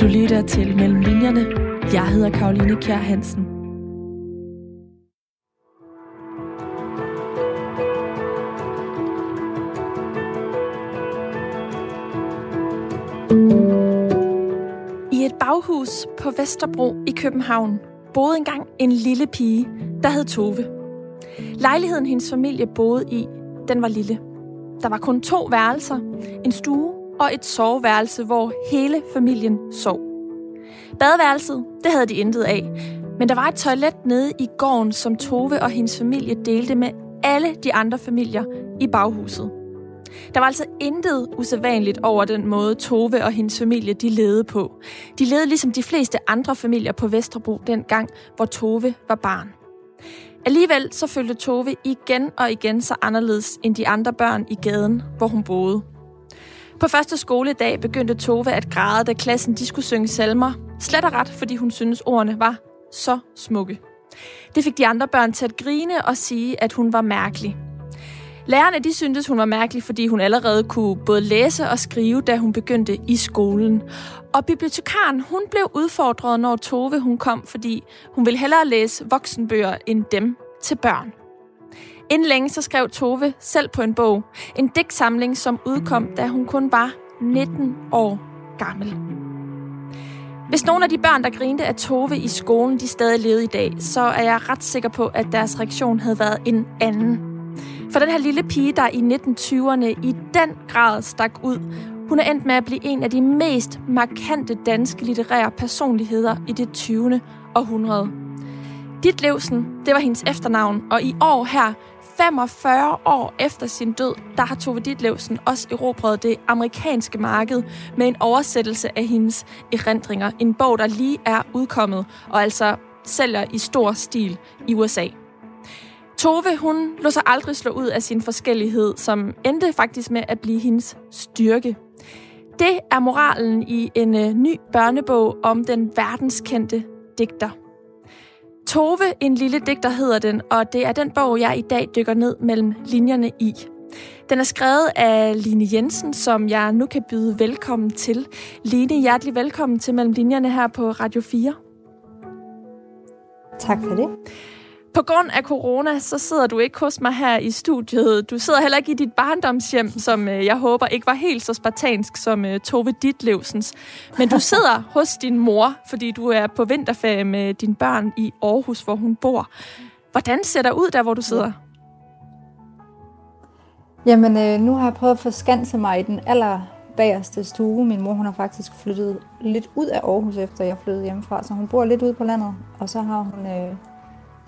Du lytter til Mellem Linjerne. Jeg hedder Karoline Kjær Hansen. I et baghus på Vesterbro i København boede engang en lille pige, der hed Tove. Lejligheden hendes familie boede i, den var lille. Der var kun to værelser, en stue og et soveværelse, hvor hele familien sov. Badeværelset, det havde de intet af, men der var et toilet nede i gården, som Tove og hendes familie delte med alle de andre familier i baghuset. Der var altså intet usædvanligt over den måde, Tove og hendes familie de levede på. De levede ligesom de fleste andre familier på Vesterbro dengang, hvor Tove var barn. Alligevel så følte Tove igen og igen så anderledes end de andre børn i gaden, hvor hun boede. På første skoledag begyndte Tove at græde, da klassen de skulle synge salmer. Slet og ret, fordi hun synes ordene var så smukke. Det fik de andre børn til at grine og sige, at hun var mærkelig. Lærerne de syntes, hun var mærkelig, fordi hun allerede kunne både læse og skrive, da hun begyndte i skolen. Og bibliotekaren hun blev udfordret, når Tove hun kom, fordi hun ville hellere læse voksenbøger end dem til børn. Inden længe så skrev Tove selv på en bog. En digtsamling, som udkom, da hun kun var 19 år gammel. Hvis nogle af de børn, der grinte af Tove i skolen, de stadig levede i dag, så er jeg ret sikker på, at deres reaktion havde været en anden. For den her lille pige, der i 1920'erne i den grad stak ud, hun er endt med at blive en af de mest markante danske litterære personligheder i det 20. århundrede. Dit Levsen, det var hendes efternavn, og i år her, 45 år efter sin død, der har Tove Ditlevsen også erobret det amerikanske marked med en oversættelse af hendes erindringer. En bog, der lige er udkommet, og altså sælger i stor stil i USA. Tove, hun lå sig aldrig slå ud af sin forskellighed, som endte faktisk med at blive hendes styrke. Det er moralen i en øh, ny børnebog om den verdenskendte digter. Tove, en lille digter hedder den, og det er den bog, jeg i dag dykker ned mellem linjerne i. Den er skrevet af Line Jensen, som jeg nu kan byde velkommen til. Line, hjertelig velkommen til Mellem Linjerne her på Radio 4. Tak for det. På grund af corona, så sidder du ikke hos mig her i studiet. Du sidder heller ikke i dit barndomshjem, som øh, jeg håber ikke var helt så spartansk som uh, Tove Ditlevsens. Men du sidder hos din mor, fordi du er på vinterferie med dine børn i Aarhus, hvor hun bor. Hvordan ser der ud der, hvor du sidder? Jamen, øh, nu har jeg prøvet at få skanse mig i den aller bagerste stue. Min mor hun har faktisk flyttet lidt ud af Aarhus, efter jeg flyttede hjemmefra, så hun bor lidt ude på landet. Og så har hun øh,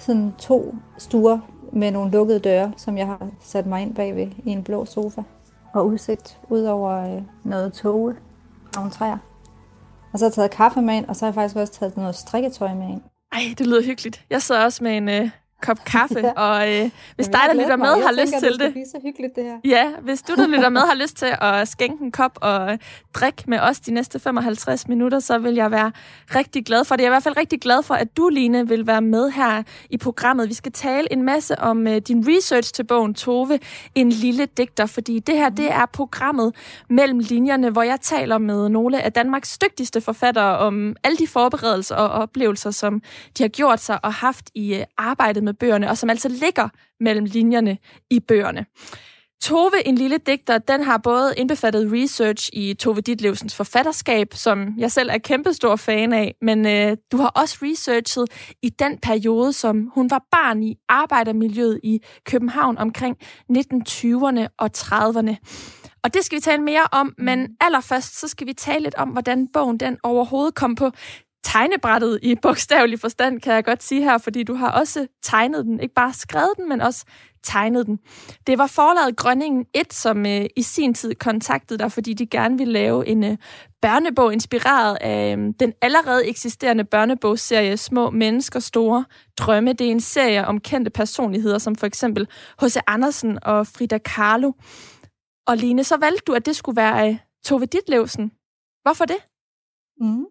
sådan to stuer med nogle lukkede døre, som jeg har sat mig ind bagved i en blå sofa. Og udsigt ud over øh, noget toge og nogle træer. Og så har jeg taget kaffe med ind, og så har jeg faktisk også taget noget strikketøj med ind. Ej, det lyder hyggeligt. Jeg sidder også med en, øh, kop kaffe, ja. og øh, hvis Jamen, dig, der lytter med, har tænker, lyst til det... det så hyggeligt, det her. Ja, hvis du, der lytter med, har lyst til at skænke en kop og drikke med os de næste 55 minutter, så vil jeg være rigtig glad for det. Jeg er i hvert fald rigtig glad for, at du, Line, vil være med her i programmet. Vi skal tale en masse om uh, din research til bogen Tove, en lille digter, fordi det her, det er programmet mellem linjerne, hvor jeg taler med nogle af Danmarks dygtigste forfattere om alle de forberedelser og oplevelser, som de har gjort sig og haft i uh, arbejdet med med bøgerne, og som altså ligger mellem linjerne i bøgerne. Tove, en lille digter, den har både indbefattet research i Tove Ditlevsens forfatterskab, som jeg selv er kæmpestor fan af, men øh, du har også researchet i den periode, som hun var barn i arbejdermiljøet i København omkring 1920'erne og 30'erne. Og det skal vi tale mere om, men allerførst så skal vi tale lidt om, hvordan bogen den overhovedet kom på tegnebrættet i bogstavelig forstand, kan jeg godt sige her, fordi du har også tegnet den. Ikke bare skrevet den, men også tegnet den. Det var forlaget Grønningen 1, som øh, i sin tid kontaktede dig, fordi de gerne ville lave en øh, børnebog inspireret af øh, den allerede eksisterende børnebogsserie Små Mennesker Store Drømme. Det er en serie om kendte personligheder, som for eksempel H.C. Andersen og Frida Kahlo. Og Line, så valgte du, at det skulle være øh, Tove Ditlevsen. Hvorfor det? Mm.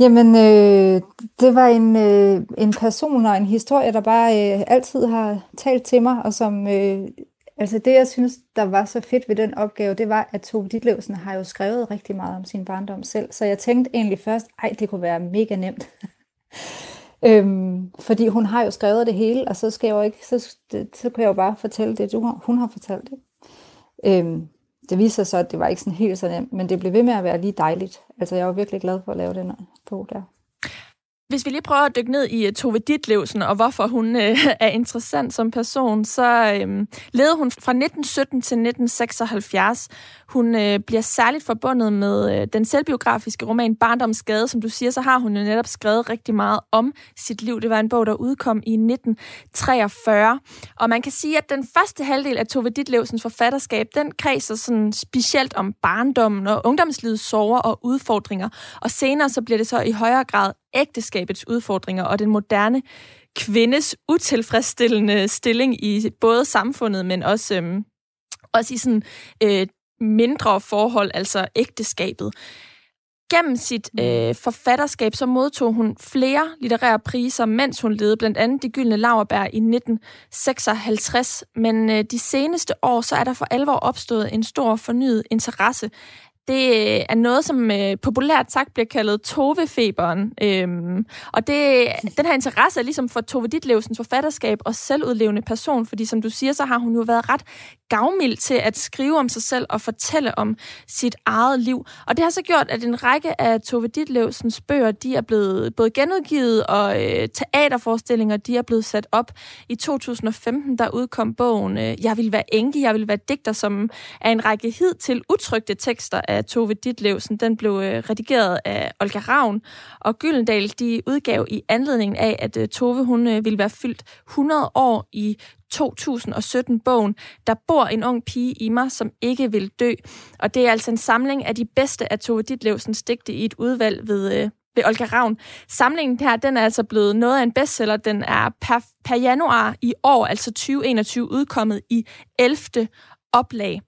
Jamen, øh, det var en, øh, en person og en historie, der bare øh, altid har talt til mig, og som øh, Altså det, jeg synes, der var så fedt ved den opgave, det var, at Tove Ditlevsen har jo skrevet rigtig meget om sin barndom selv. Så jeg tænkte egentlig først, ej, det kunne være mega nemt. øhm, fordi hun har jo skrevet det hele, og så, skal jeg jo ikke, så, det, så kan jeg jo bare fortælle det, du har, hun har fortalt det. Øhm, det viser sig så, at det var ikke sådan helt så nemt, men det blev ved med at være lige dejligt. Altså jeg var virkelig glad for at lave den bog der. Hvis vi lige prøver at dykke ned i øh, Tove Ditlevsen, og hvorfor hun øh, er interessant som person, så øh, levede hun fra 1917 til 1976. Hun øh, bliver særligt forbundet med øh, den selvbiografiske roman Barndomsgade. Som du siger, så har hun jo netop skrevet rigtig meget om sit liv. Det var en bog, der udkom i 1943. Og man kan sige, at den første halvdel af Tove Ditlevsens forfatterskab, den kredser sådan specielt om barndommen og ungdomslivets sorger og udfordringer. Og senere så bliver det så i højere grad ægteskabets udfordringer og den moderne kvindes utilfredsstillende stilling i både samfundet, men også, øhm, også i sådan øh, mindre forhold, altså ægteskabet. Gennem sit mm. øh, forfatterskab så modtog hun flere litterære priser, mens hun levede blandt andet De Gyldne Laverbær i 1956. Men øh, de seneste år så er der for alvor opstået en stor fornyet interesse det er noget, som øh, populært sagt bliver kaldet Tove-feberen. Øhm, og det, den her interesse er ligesom for Tove Ditlevsens forfatterskab og selvudlevende person, fordi som du siger, så har hun jo været ret gavmild til at skrive om sig selv og fortælle om sit eget liv. Og det har så gjort, at en række af Tove Ditlevsens bøger, de er blevet både genudgivet, og øh, teaterforestillinger, de er blevet sat op. I 2015, der udkom bogen øh, Jeg vil være enke, jeg vil være digter, som er en række hid til utrygte tekster af Tove Ditlevsen. Den blev øh, redigeret af Olga Ravn, og Gyldendal, de udgav i anledning af, at øh, Tove, hun øh, ville være fyldt 100 år i 2017-bogen, Der bor en ung pige i mig, som ikke vil dø. Og det er altså en samling af de bedste af Tove Ditlevsens digte i et udvalg ved, øh, ved Olga Ravn. Samlingen her, den er altså blevet noget af en bestseller. Den er per, per januar i år, altså 2021, udkommet i 11. oplag.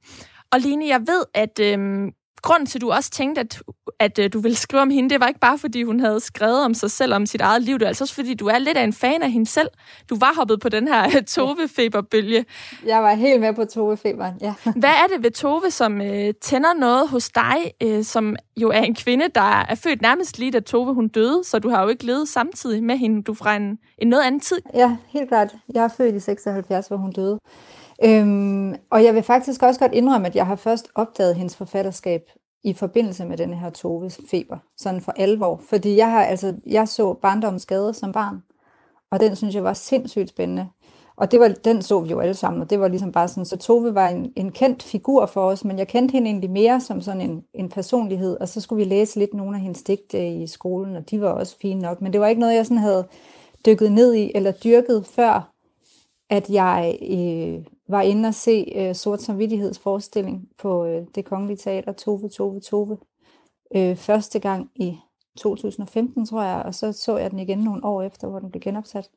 Og Line, jeg ved, at øhm, grunden til, at du også tænkte, at, at uh, du ville skrive om hende, det var ikke bare, fordi hun havde skrevet om sig selv, om sit eget liv. Det er altså også, fordi du er lidt af en fan af hende selv. Du var hoppet på den her Tove-feberbølge. Jeg var helt med på Tove-feberen, ja. Hvad er det ved Tove, som uh, tænder noget hos dig, uh, som jo er en kvinde, der er født nærmest lige da Tove hun døde, så du har jo ikke levet samtidig med hende. Du fra en, en noget anden tid. Ja, helt klart. Jeg er født i 76, hvor hun døde. Øhm, og jeg vil faktisk også godt indrømme, at jeg har først opdaget hendes forfatterskab i forbindelse med denne her Toves feber, sådan for alvor. Fordi jeg har altså, jeg så barndommens Gade som barn, og den synes jeg var sindssygt spændende. Og det var, den så vi jo alle sammen, og det var ligesom bare sådan, så Tove var en, en kendt figur for os, men jeg kendte hende egentlig mere som sådan en, en personlighed, og så skulle vi læse lidt nogle af hendes digte i skolen, og de var også fine nok, men det var ikke noget, jeg sådan havde dykket ned i eller dyrket før, at jeg øh, var inde og se øh, Sort Samvittighedsforestilling på øh, det kongelige teater Tove, Tove, Tove. Øh, første gang i 2015, tror jeg, og så så jeg den igen nogle år efter, hvor den blev genopsat.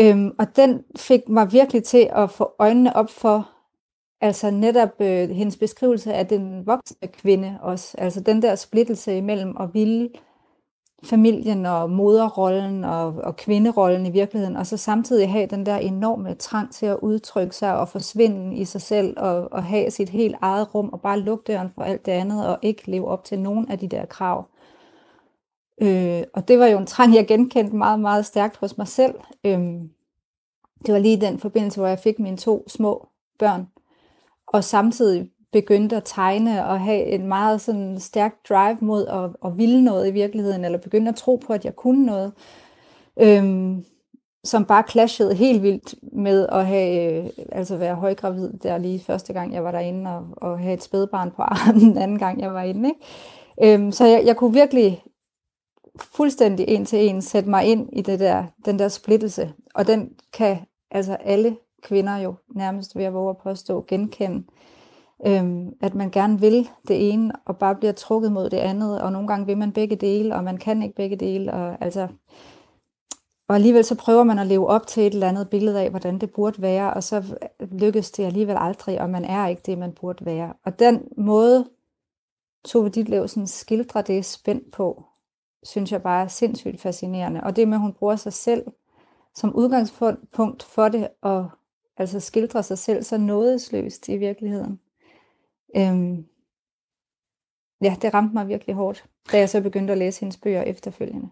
Øhm, og den fik mig virkelig til at få øjnene op for, altså netop øh, hendes beskrivelse af den voksne kvinde også. Altså den der splittelse imellem at ville familien og moderrollen og, og kvinderollen i virkeligheden, og så samtidig have den der enorme trang til at udtrykke sig og forsvinde i sig selv og, og have sit helt eget rum og bare lukke døren for alt det andet og ikke leve op til nogen af de der krav. Øh, og det var jo en trang, jeg genkendte meget, meget stærkt hos mig selv. Øh, det var lige den forbindelse, hvor jeg fik mine to små børn, og samtidig begyndte at tegne og have en meget sådan stærk drive mod at, at ville noget i virkeligheden, eller begyndte at tro på, at jeg kunne noget, øhm, som bare clashede helt vildt med at have, øh, altså være højgravid der lige første gang, jeg var derinde, og, og have et spædbarn på armen den anden gang, jeg var inde. Ikke? Øhm, så jeg, jeg kunne virkelig fuldstændig en til en sætte mig ind i det der, den der splittelse, og den kan altså alle kvinder jo nærmest ved at våge at påstå genkende. Øhm, at man gerne vil det ene, og bare bliver trukket mod det andet, og nogle gange vil man begge dele, og man kan ikke begge dele, og altså... Og alligevel så prøver man at leve op til et eller andet billede af, hvordan det burde være, og så lykkes det alligevel aldrig, og man er ikke det, man burde være. Og den måde, Tove Ditlevsen skildrer det spændt på, synes jeg bare er sindssygt fascinerende. Og det med, at hun bruger sig selv som udgangspunkt for det, og altså skildrer sig selv så nådesløst i virkeligheden. Øhm, ja, det ramte mig virkelig hårdt, da jeg så begyndte at læse hendes bøger efterfølgende.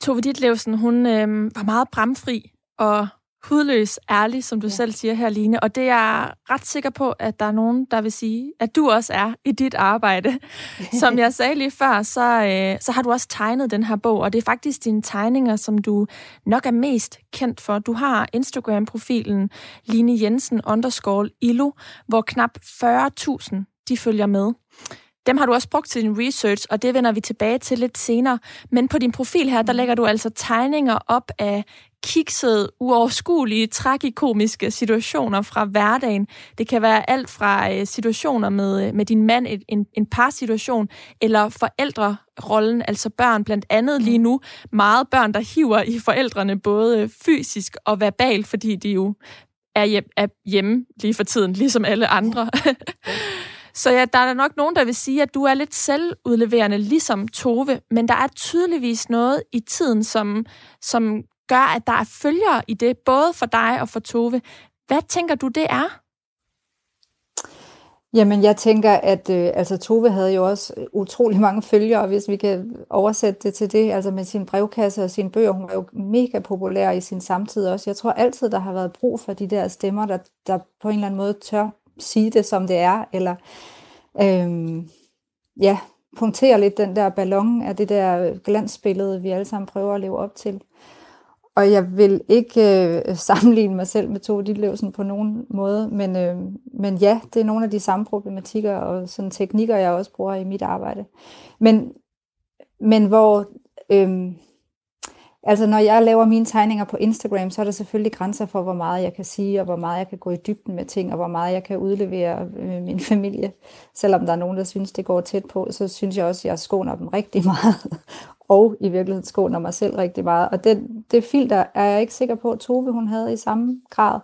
Tove Ditlevsen, hun øh, var meget bramfri og hudløs ærlig, som du ja. selv siger her, Line. Og det er jeg ret sikker på, at der er nogen, der vil sige, at du også er i dit arbejde. Som jeg sagde lige før, så, øh, så har du også tegnet den her bog, og det er faktisk dine tegninger, som du nok er mest kendt for. Du har Instagram-profilen Line Jensen underscore Ilo, hvor knap 40.000 de følger med. Dem har du også brugt til din research, og det vender vi tilbage til lidt senere. Men på din profil her, der mm. lægger du altså tegninger op af kiksede, uoverskuelige, tragikomiske situationer fra hverdagen. Det kan være alt fra øh, situationer med, øh, med din mand, en, en parsituation, eller forældrerollen, altså børn blandt andet lige nu. Meget børn, der hiver i forældrene, både fysisk og verbalt, fordi de jo er, hjem, er hjemme lige for tiden, ligesom alle andre. Så ja, der er nok nogen, der vil sige, at du er lidt selvudleverende, ligesom Tove, men der er tydeligvis noget i tiden, som, som gør, at der er følgere i det, både for dig og for Tove. Hvad tænker du, det er? Jamen, jeg tænker, at øh, altså, Tove havde jo også øh, utrolig mange følgere, hvis vi kan oversætte det til det, altså med sin brevkasse og sine bøger. Hun var jo mega populær i sin samtid også. Jeg tror altid, der har været brug for de der stemmer, der, der på en eller anden måde tør sige det, som det er, eller øh, ja, punktere lidt den der ballon af det der glansbillede, vi alle sammen prøver at leve op til. Og jeg vil ikke øh, sammenligne mig selv med Tove Ditlevsen på nogen måde, men, øh, men ja, det er nogle af de samme problematikker og sådan teknikker, jeg også bruger i mit arbejde. Men, men hvor øh, Altså, når jeg laver mine tegninger på Instagram, så er der selvfølgelig grænser for, hvor meget jeg kan sige, og hvor meget jeg kan gå i dybden med ting, og hvor meget jeg kan udlevere øh, min familie. Selvom der er nogen, der synes, det går tæt på, så synes jeg også, at jeg skåner dem rigtig meget og i virkeligheden skåner mig selv rigtig meget. Og det, det filter er jeg ikke sikker på, at Tove hun havde i samme grad.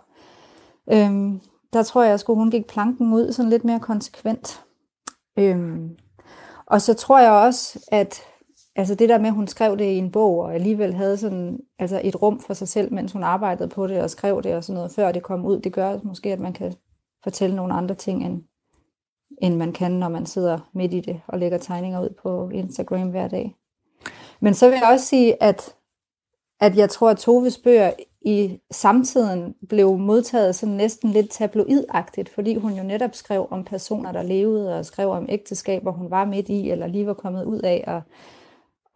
Øhm, der tror jeg, at hun gik planken ud sådan lidt mere konsekvent. Øhm, og så tror jeg også, at altså det der med, at hun skrev det i en bog, og alligevel havde sådan, altså et rum for sig selv, mens hun arbejdede på det og skrev det og sådan noget, før det kom ud, det gør måske, at man kan fortælle nogle andre ting, end, end man kan, når man sidder midt i det og lægger tegninger ud på Instagram hver dag. Men så vil jeg også sige, at, at jeg tror, at Toves bøger i samtiden blev modtaget sådan næsten lidt tabloidagtigt, fordi hun jo netop skrev om personer, der levede, og skrev om ægteskaber, hun var midt i, eller lige var kommet ud af, og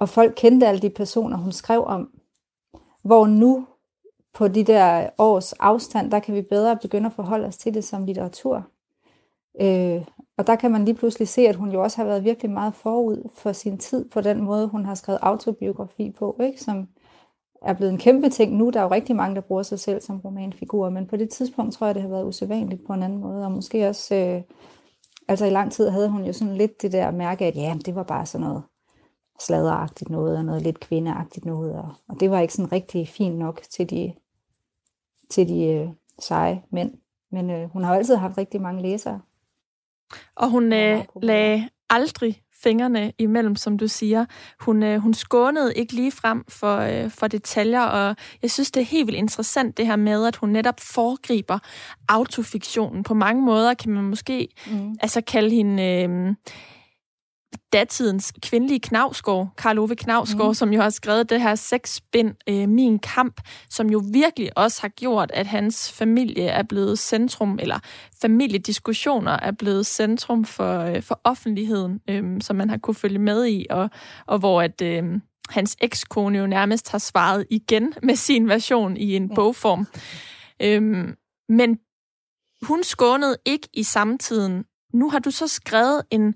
og folk kendte alle de personer, hun skrev om. Hvor nu, på de der års afstand, der kan vi bedre begynde at forholde os til det som litteratur. Øh, og der kan man lige pludselig se, at hun jo også har været virkelig meget forud for sin tid på den måde, hun har skrevet autobiografi på, ikke? som er blevet en kæmpe ting nu. Der er jo rigtig mange, der bruger sig selv som romanfigur, men på det tidspunkt tror jeg, det har været usædvanligt på en anden måde, og måske også, øh, altså i lang tid havde hun jo sådan lidt det der mærke, at ja, det var bare sådan noget sladderagtigt noget, og noget lidt kvindeagtigt noget, og, og det var ikke sådan rigtig fint nok til de, til de øh, seje mænd. Men øh, hun har altid haft rigtig mange læsere. Og hun øh, lagde aldrig fingrene imellem, som du siger. Hun, øh, hun skånede ikke lige frem for, øh, for detaljer, og jeg synes, det er helt vildt interessant det her med, at hun netop foregriber autofiktionen. På mange måder kan man måske mm. altså kalde hende... Øh, datidens kvindelige Knavsgaard, Karl Ove Knavsgaard, mm. som jo har skrevet det her sexbind, øh, Min Kamp, som jo virkelig også har gjort, at hans familie er blevet centrum, eller familiediskussioner er blevet centrum for, øh, for offentligheden, øh, som man har kunne følge med i, og, og hvor at øh, hans ekskone jo nærmest har svaret igen med sin version i en ja. bogform. Øh, men hun skånede ikke i samtiden. Nu har du så skrevet en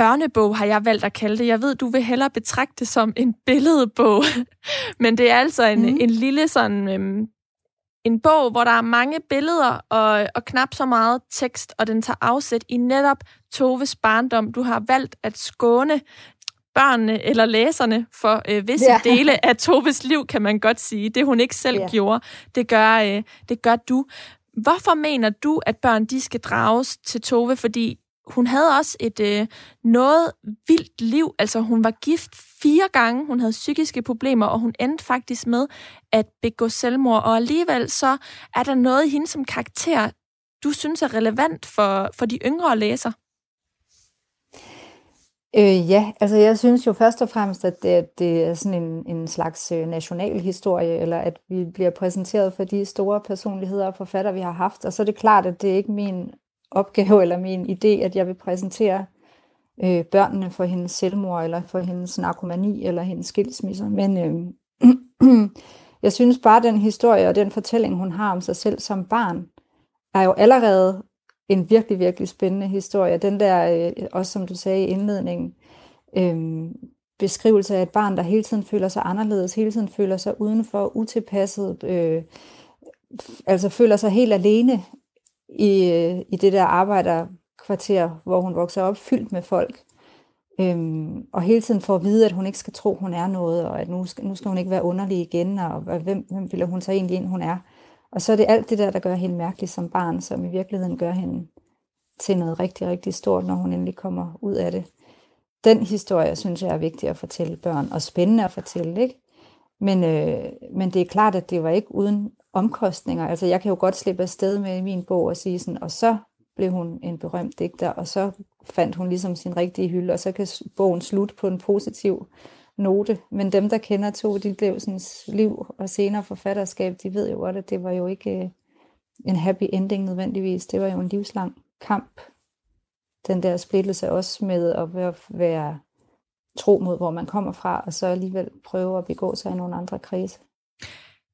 børnebog, har jeg valgt at kalde det. Jeg ved, du vil hellere betragte det som en billedbog. Men det er altså en, mm. en lille sådan... Øhm, en bog, hvor der er mange billeder og, og knap så meget tekst, og den tager afsæt i netop Toves barndom. Du har valgt at skåne børnene eller læserne for øh, visse ja. dele af Toves liv, kan man godt sige. Det hun ikke selv ja. gjorde, det gør, øh, det gør du. Hvorfor mener du, at børn de skal drages til Tove? Fordi hun havde også et øh, noget vildt liv. Altså, hun var gift fire gange, hun havde psykiske problemer, og hun endte faktisk med at begå selvmord. Og alligevel så er der noget i hende som karakter, du synes er relevant for, for de yngre læsere. Øh, ja, altså jeg synes jo først og fremmest, at det, det er sådan en, en slags øh, national historie, eller at vi bliver præsenteret for de store personligheder og forfatter, vi har haft. Og så er det klart, at det er ikke min opgave eller min idé, at jeg vil præsentere øh, børnene for hendes selvmord, eller for hendes narkomani, eller hendes skilsmisser. Men øh, jeg synes bare, at den historie og den fortælling, hun har om sig selv som barn, er jo allerede en virkelig, virkelig spændende historie. Den der, øh, også som du sagde i indledningen, øh, beskrivelse af et barn, der hele tiden føler sig anderledes, hele tiden føler sig udenfor, utilpasset, øh, altså føler sig helt alene i, i det der arbejderkvarter, hvor hun vokser op, fyldt med folk. Øhm, og hele tiden får at vide, at hun ikke skal tro, hun er noget, og at nu skal, nu skal hun ikke være underlig igen, og hvem, hvem vil hun så egentlig ind, hun er. Og så er det alt det der, der gør hende mærkelig som barn, som i virkeligheden gør hende til noget rigtig, rigtig stort, når hun endelig kommer ud af det. Den historie, synes jeg er vigtig at fortælle børn, og spændende at fortælle, ikke? Men, øh, men det er klart, at det var ikke uden omkostninger. Altså jeg kan jo godt slippe afsted med i min bog og sige sådan, og så blev hun en berømt digter, og så fandt hun ligesom sin rigtige hylde, og så kan bogen slutte på en positiv note. Men dem, der kender to Ditlevsens liv og senere forfatterskab, de ved jo godt, at det var jo ikke øh, en happy ending nødvendigvis. Det var jo en livslang kamp. Den der splittelse også med at være, være tro mod, hvor man kommer fra, og så alligevel prøve at begå sig i nogle andre kredse.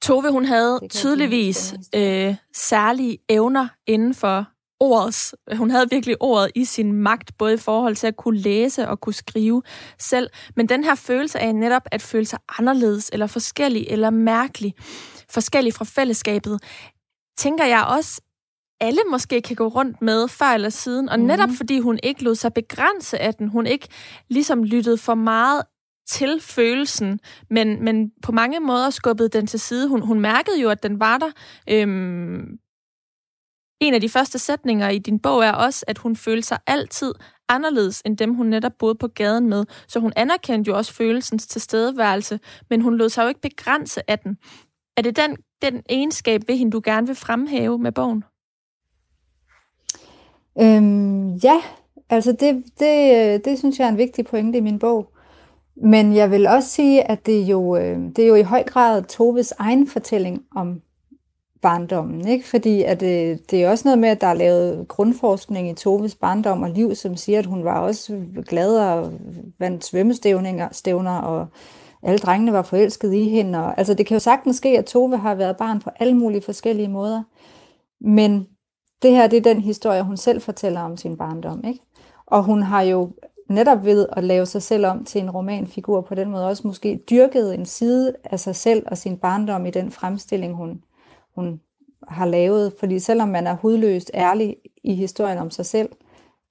Tove, hun havde tydeligvis øh, særlige evner inden for ordets, hun havde virkelig ordet i sin magt, både i forhold til at kunne læse og kunne skrive selv. Men den her følelse af netop at føle sig anderledes, eller forskellig, eller mærkelig, forskellig fra fællesskabet, tænker jeg også, alle måske kan gå rundt med før eller siden, og netop mm. fordi hun ikke lod sig begrænse af den, hun ikke ligesom lyttede for meget til følelsen, men, men på mange måder skubbede den til side. Hun, hun mærkede jo, at den var der. Øhm, en af de første sætninger i din bog er også, at hun følte sig altid anderledes end dem, hun netop boede på gaden med. Så hun anerkendte jo også følelsens tilstedeværelse, men hun lod sig jo ikke begrænse af den. Er det den, den egenskab ved hende, du gerne vil fremhæve med bogen? Øhm, ja, altså det, det, øh, det synes jeg er en vigtig pointe i min bog. Men jeg vil også sige, at det er jo, øh, det er jo i høj grad Toves egen fortælling om barndommen. Ikke? Fordi at, øh, det er også noget med, at der er lavet grundforskning i Toves barndom og liv, som siger, at hun var også glad og vandt svømmestævninger stævner, og alle drengene var forelsket i hende. Og, altså det kan jo sagtens ske, at Tove har været barn på alle mulige forskellige måder. Men det her, det er den historie, hun selv fortæller om sin barndom. Ikke? Og hun har jo netop ved at lave sig selv om til en romanfigur, på den måde også måske dyrkede en side af sig selv og sin barndom i den fremstilling, hun, hun har lavet. Fordi selvom man er hudløst ærlig i historien om sig selv,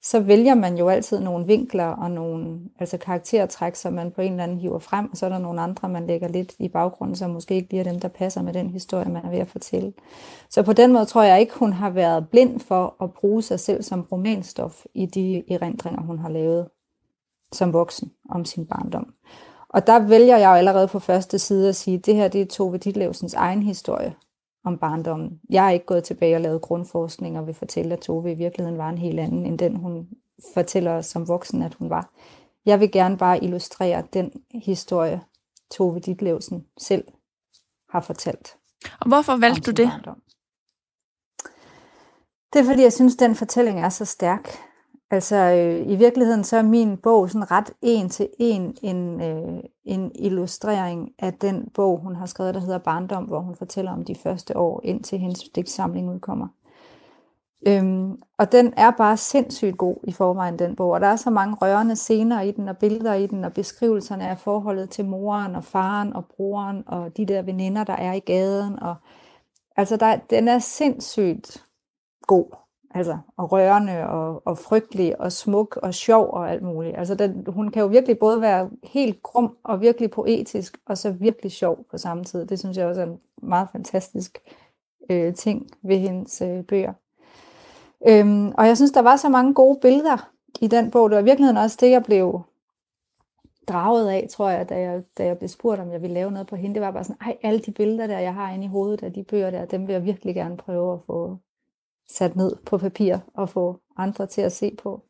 så vælger man jo altid nogle vinkler og nogle altså karaktertræk, som man på en eller anden hiver frem, og så er der nogle andre, man lægger lidt i baggrunden, som måske ikke bliver dem, der passer med den historie, man er ved at fortælle. Så på den måde tror jeg ikke, hun har været blind for at bruge sig selv som romanstof i de erindringer, hun har lavet som voksen om sin barndom. Og der vælger jeg jo allerede på første side at sige, at det her det er Tove Ditlevsens egen historie om barndommen. Jeg har ikke gået tilbage og lavet grundforskning og vil fortælle, at Tove i virkeligheden var en helt anden, end den hun fortæller os som voksen, at hun var. Jeg vil gerne bare illustrere den historie, Tove Ditlevsen selv har fortalt. Og hvorfor valgte du det? Barndom. Det er fordi, jeg synes, den fortælling er så stærk. Altså øh, i virkeligheden så er min bog sådan ret en til en en, øh, en illustrering af den bog, hun har skrevet, der hedder Barndom, hvor hun fortæller om de første år, indtil hendes digtsamling udkommer. Øhm, og den er bare sindssygt god i forvejen, den bog. Og der er så mange rørende scener i den, og billeder i den, og beskrivelserne af forholdet til moren og faren og broren, og de der veninder, der er i gaden. Og, altså, der, den er sindssygt god altså, og rørende og, og frygtelig og smuk og sjov og alt muligt. Altså, den, hun kan jo virkelig både være helt grum og virkelig poetisk, og så virkelig sjov på samme tid. Det synes jeg også er en meget fantastisk øh, ting ved hendes øh, bøger. Øhm, og jeg synes, der var så mange gode billeder i den bog. Det var i virkeligheden også det, jeg blev draget af, tror jeg, da jeg, da jeg blev spurgt, om jeg ville lave noget på hende. Det var bare sådan, ej, alle de billeder der, jeg har inde i hovedet af de bøger der, dem vil jeg virkelig gerne prøve at få sat ned på papir og få andre til at se på.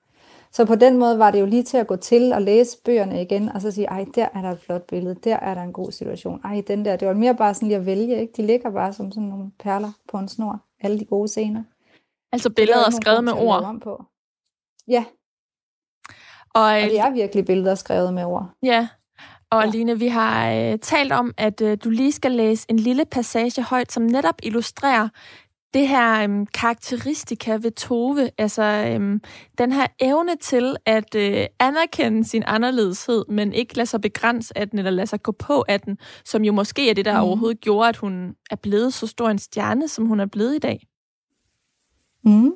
Så på den måde var det jo lige til at gå til og læse bøgerne igen, og så sige, ej, der er der et flot billede, der er der en god situation, ej, den der, det var mere bare sådan lige at vælge, ikke? De ligger bare som sådan nogle perler på en snor, alle de gode scener. Altså billeder skrevet med ord? På. Ja. Og, og det er virkelig billeder skrevet med ord. Ja, og ja. Line, vi har øh, talt om, at øh, du lige skal læse en lille passage højt, som netop illustrerer det her øhm, karakteristika ved Tove, altså øhm, den her evne til at øh, anerkende sin anderledeshed, men ikke lade sig begrænse af den, eller lade sig gå på af den, som jo måske er det, der mm. overhovedet gjorde, at hun er blevet så stor en stjerne, som hun er blevet i dag. Mm.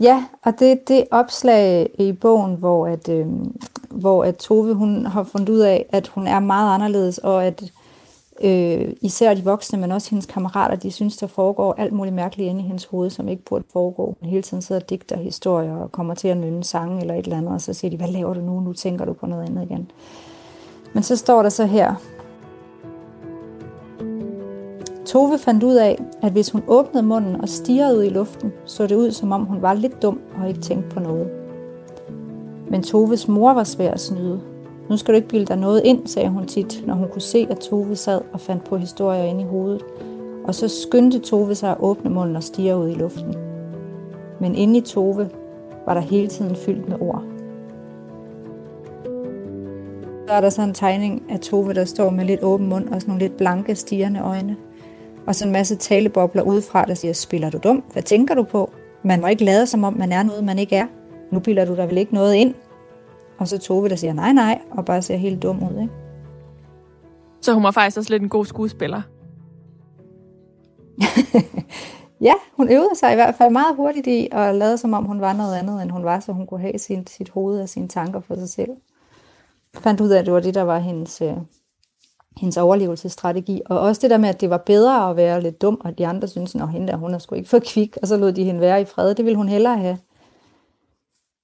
Ja, og det er det opslag i bogen, hvor at, øh, hvor at Tove hun har fundet ud af, at hun er meget anderledes, og at øh, især de voksne, men også hendes kammerater, de synes, der foregår alt muligt mærkeligt inde i hendes hoved, som ikke burde foregå. Hun hele tiden sidder og digter historier og kommer til at nynne sange eller et eller andet, og så siger de, hvad laver du nu? Nu tænker du på noget andet igen. Men så står der så her, Tove fandt ud af, at hvis hun åbnede munden og stirrede ud i luften, så det ud, som om hun var lidt dum og ikke tænkte på noget. Men Toves mor var svær at snyde, nu skal du ikke bilde dig noget ind, sagde hun tit, når hun kunne se, at Tove sad og fandt på historier inde i hovedet. Og så skyndte Tove sig at åbne munden og stige ud i luften. Men inde i Tove var der hele tiden fyldt med ord. Så er der så en tegning af Tove, der står med lidt åben mund og sådan nogle lidt blanke, stigende øjne. Og så en masse talebobler udefra, der siger, spiller du dum? Hvad tænker du på? Man må ikke lade som om, man er noget, man ikke er. Nu bilder du dig vel ikke noget ind? Og så Tove, der siger nej, nej, og bare ser helt dum ud. Ikke? Så hun var faktisk også lidt en god skuespiller. ja, hun øvede sig i hvert fald meget hurtigt i at lade som om hun var noget andet, end hun var, så hun kunne have sin, sit hoved og sine tanker for sig selv. Jeg fandt ud af, at det var det, der var hendes, øh, hendes overlevelsesstrategi. Og også det der med, at det var bedre at være lidt dum, og de andre synes, at hende der, hun er sgu ikke for kvik, og så lod de hende være i fred. Det ville hun hellere have.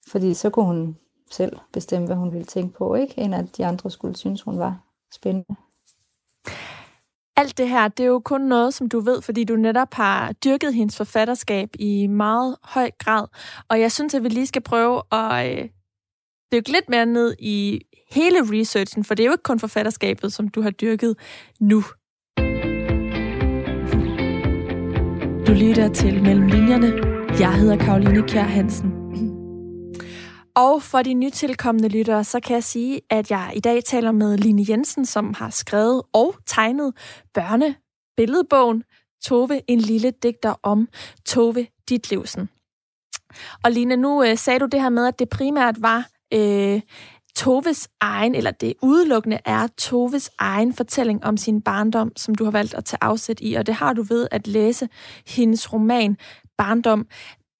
Fordi så kunne hun selv bestemme, hvad hun ville tænke på, ikke? end at de andre skulle synes, hun var spændende. Alt det her, det er jo kun noget, som du ved, fordi du netop har dyrket hendes forfatterskab i meget høj grad. Og jeg synes, at vi lige skal prøve at øh, dykke lidt mere ned i hele researchen, for det er jo ikke kun forfatterskabet, som du har dyrket nu. Du lytter til Mellem Linjerne. Jeg hedder Karoline Kjær Hansen. Og for de nytilkommende lyttere, så kan jeg sige, at jeg i dag taler med Line Jensen, som har skrevet og tegnet børnebilledbogen Tove, en lille digter om Tove Ditlevsen. Og Line, nu øh, sagde du det her med, at det primært var øh, Toves egen, eller det udelukkende er Toves egen fortælling om sin barndom, som du har valgt at tage afsæt i, og det har du ved at læse hendes roman Barndom.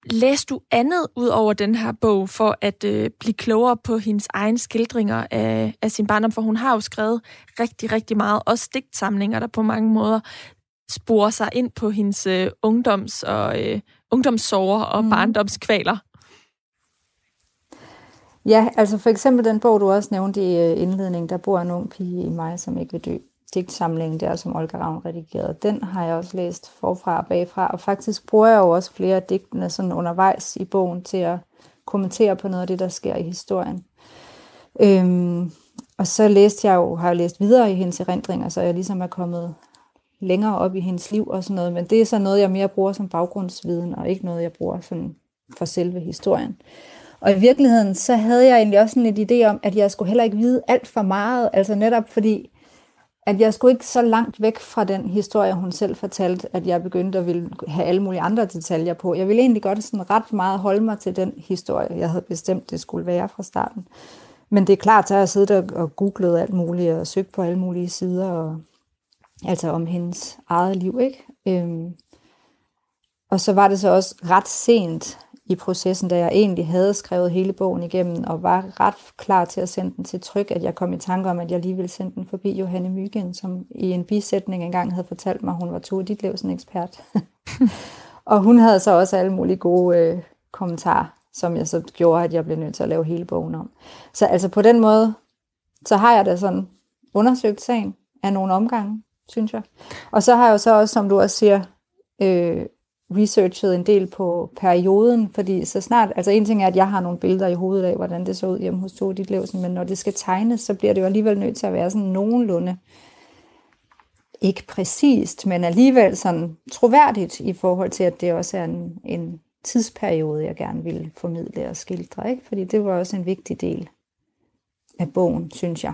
Læste du andet ud over den her bog for at øh, blive klogere på hendes egne skildringer af, af sin barndom? For hun har jo skrevet rigtig, rigtig meget, også digtsamlinger, der på mange måder sporer sig ind på hendes øh, ungdoms- og øh, ungdomssorger og mm. barndomskvaler. Ja, altså for eksempel den bog, du også nævnte i øh, indledningen, der bor en ung pige i mig, som ikke vil dø digtsamling der, som Olga Ravn redigerede, den har jeg også læst forfra og bagfra, og faktisk bruger jeg jo også flere af digtene sådan undervejs i bogen til at kommentere på noget af det, der sker i historien. Øhm, og så læste jeg jo, har jeg læst videre i hendes erindringer, så jeg ligesom er kommet længere op i hendes liv og sådan noget, men det er så noget, jeg mere bruger som baggrundsviden, og ikke noget, jeg bruger sådan for selve historien. Og i virkeligheden, så havde jeg egentlig også sådan et idé om, at jeg skulle heller ikke vide alt for meget, altså netop fordi, at jeg skulle ikke så langt væk fra den historie, hun selv fortalte, at jeg begyndte at ville have alle mulige andre detaljer på. Jeg ville egentlig godt sådan ret meget holde mig til den historie, jeg havde bestemt, det skulle være fra starten. Men det er klart, at jeg har siddet og googlet alt muligt og søgt på alle mulige sider, og, altså om hendes eget liv. ikke. Øhm, og så var det så også ret sent, i processen, da jeg egentlig havde skrevet hele bogen igennem, og var ret klar til at sende den til tryk, at jeg kom i tanke om, at jeg lige ville sende den forbi Johanne Mygen, som i en bisætning engang havde fortalt mig, at hun var Tove Ditlevsen ekspert. Og hun havde så også alle mulige gode øh, kommentarer, som jeg så gjorde, at jeg blev nødt til at lave hele bogen om. Så altså på den måde, så har jeg da sådan undersøgt sagen af nogle omgange, synes jeg. Og så har jeg jo så også, som du også siger, øh, researchet en del på perioden, fordi så snart, altså en ting er, at jeg har nogle billeder i hovedet af, hvordan det så ud hjemme hos Tove Ditlevsen, men når det skal tegnes, så bliver det jo alligevel nødt til at være sådan nogenlunde, ikke præcist, men alligevel sådan troværdigt i forhold til, at det også er en, en tidsperiode, jeg gerne ville formidle og skildre, ikke? fordi det var også en vigtig del af bogen, synes jeg.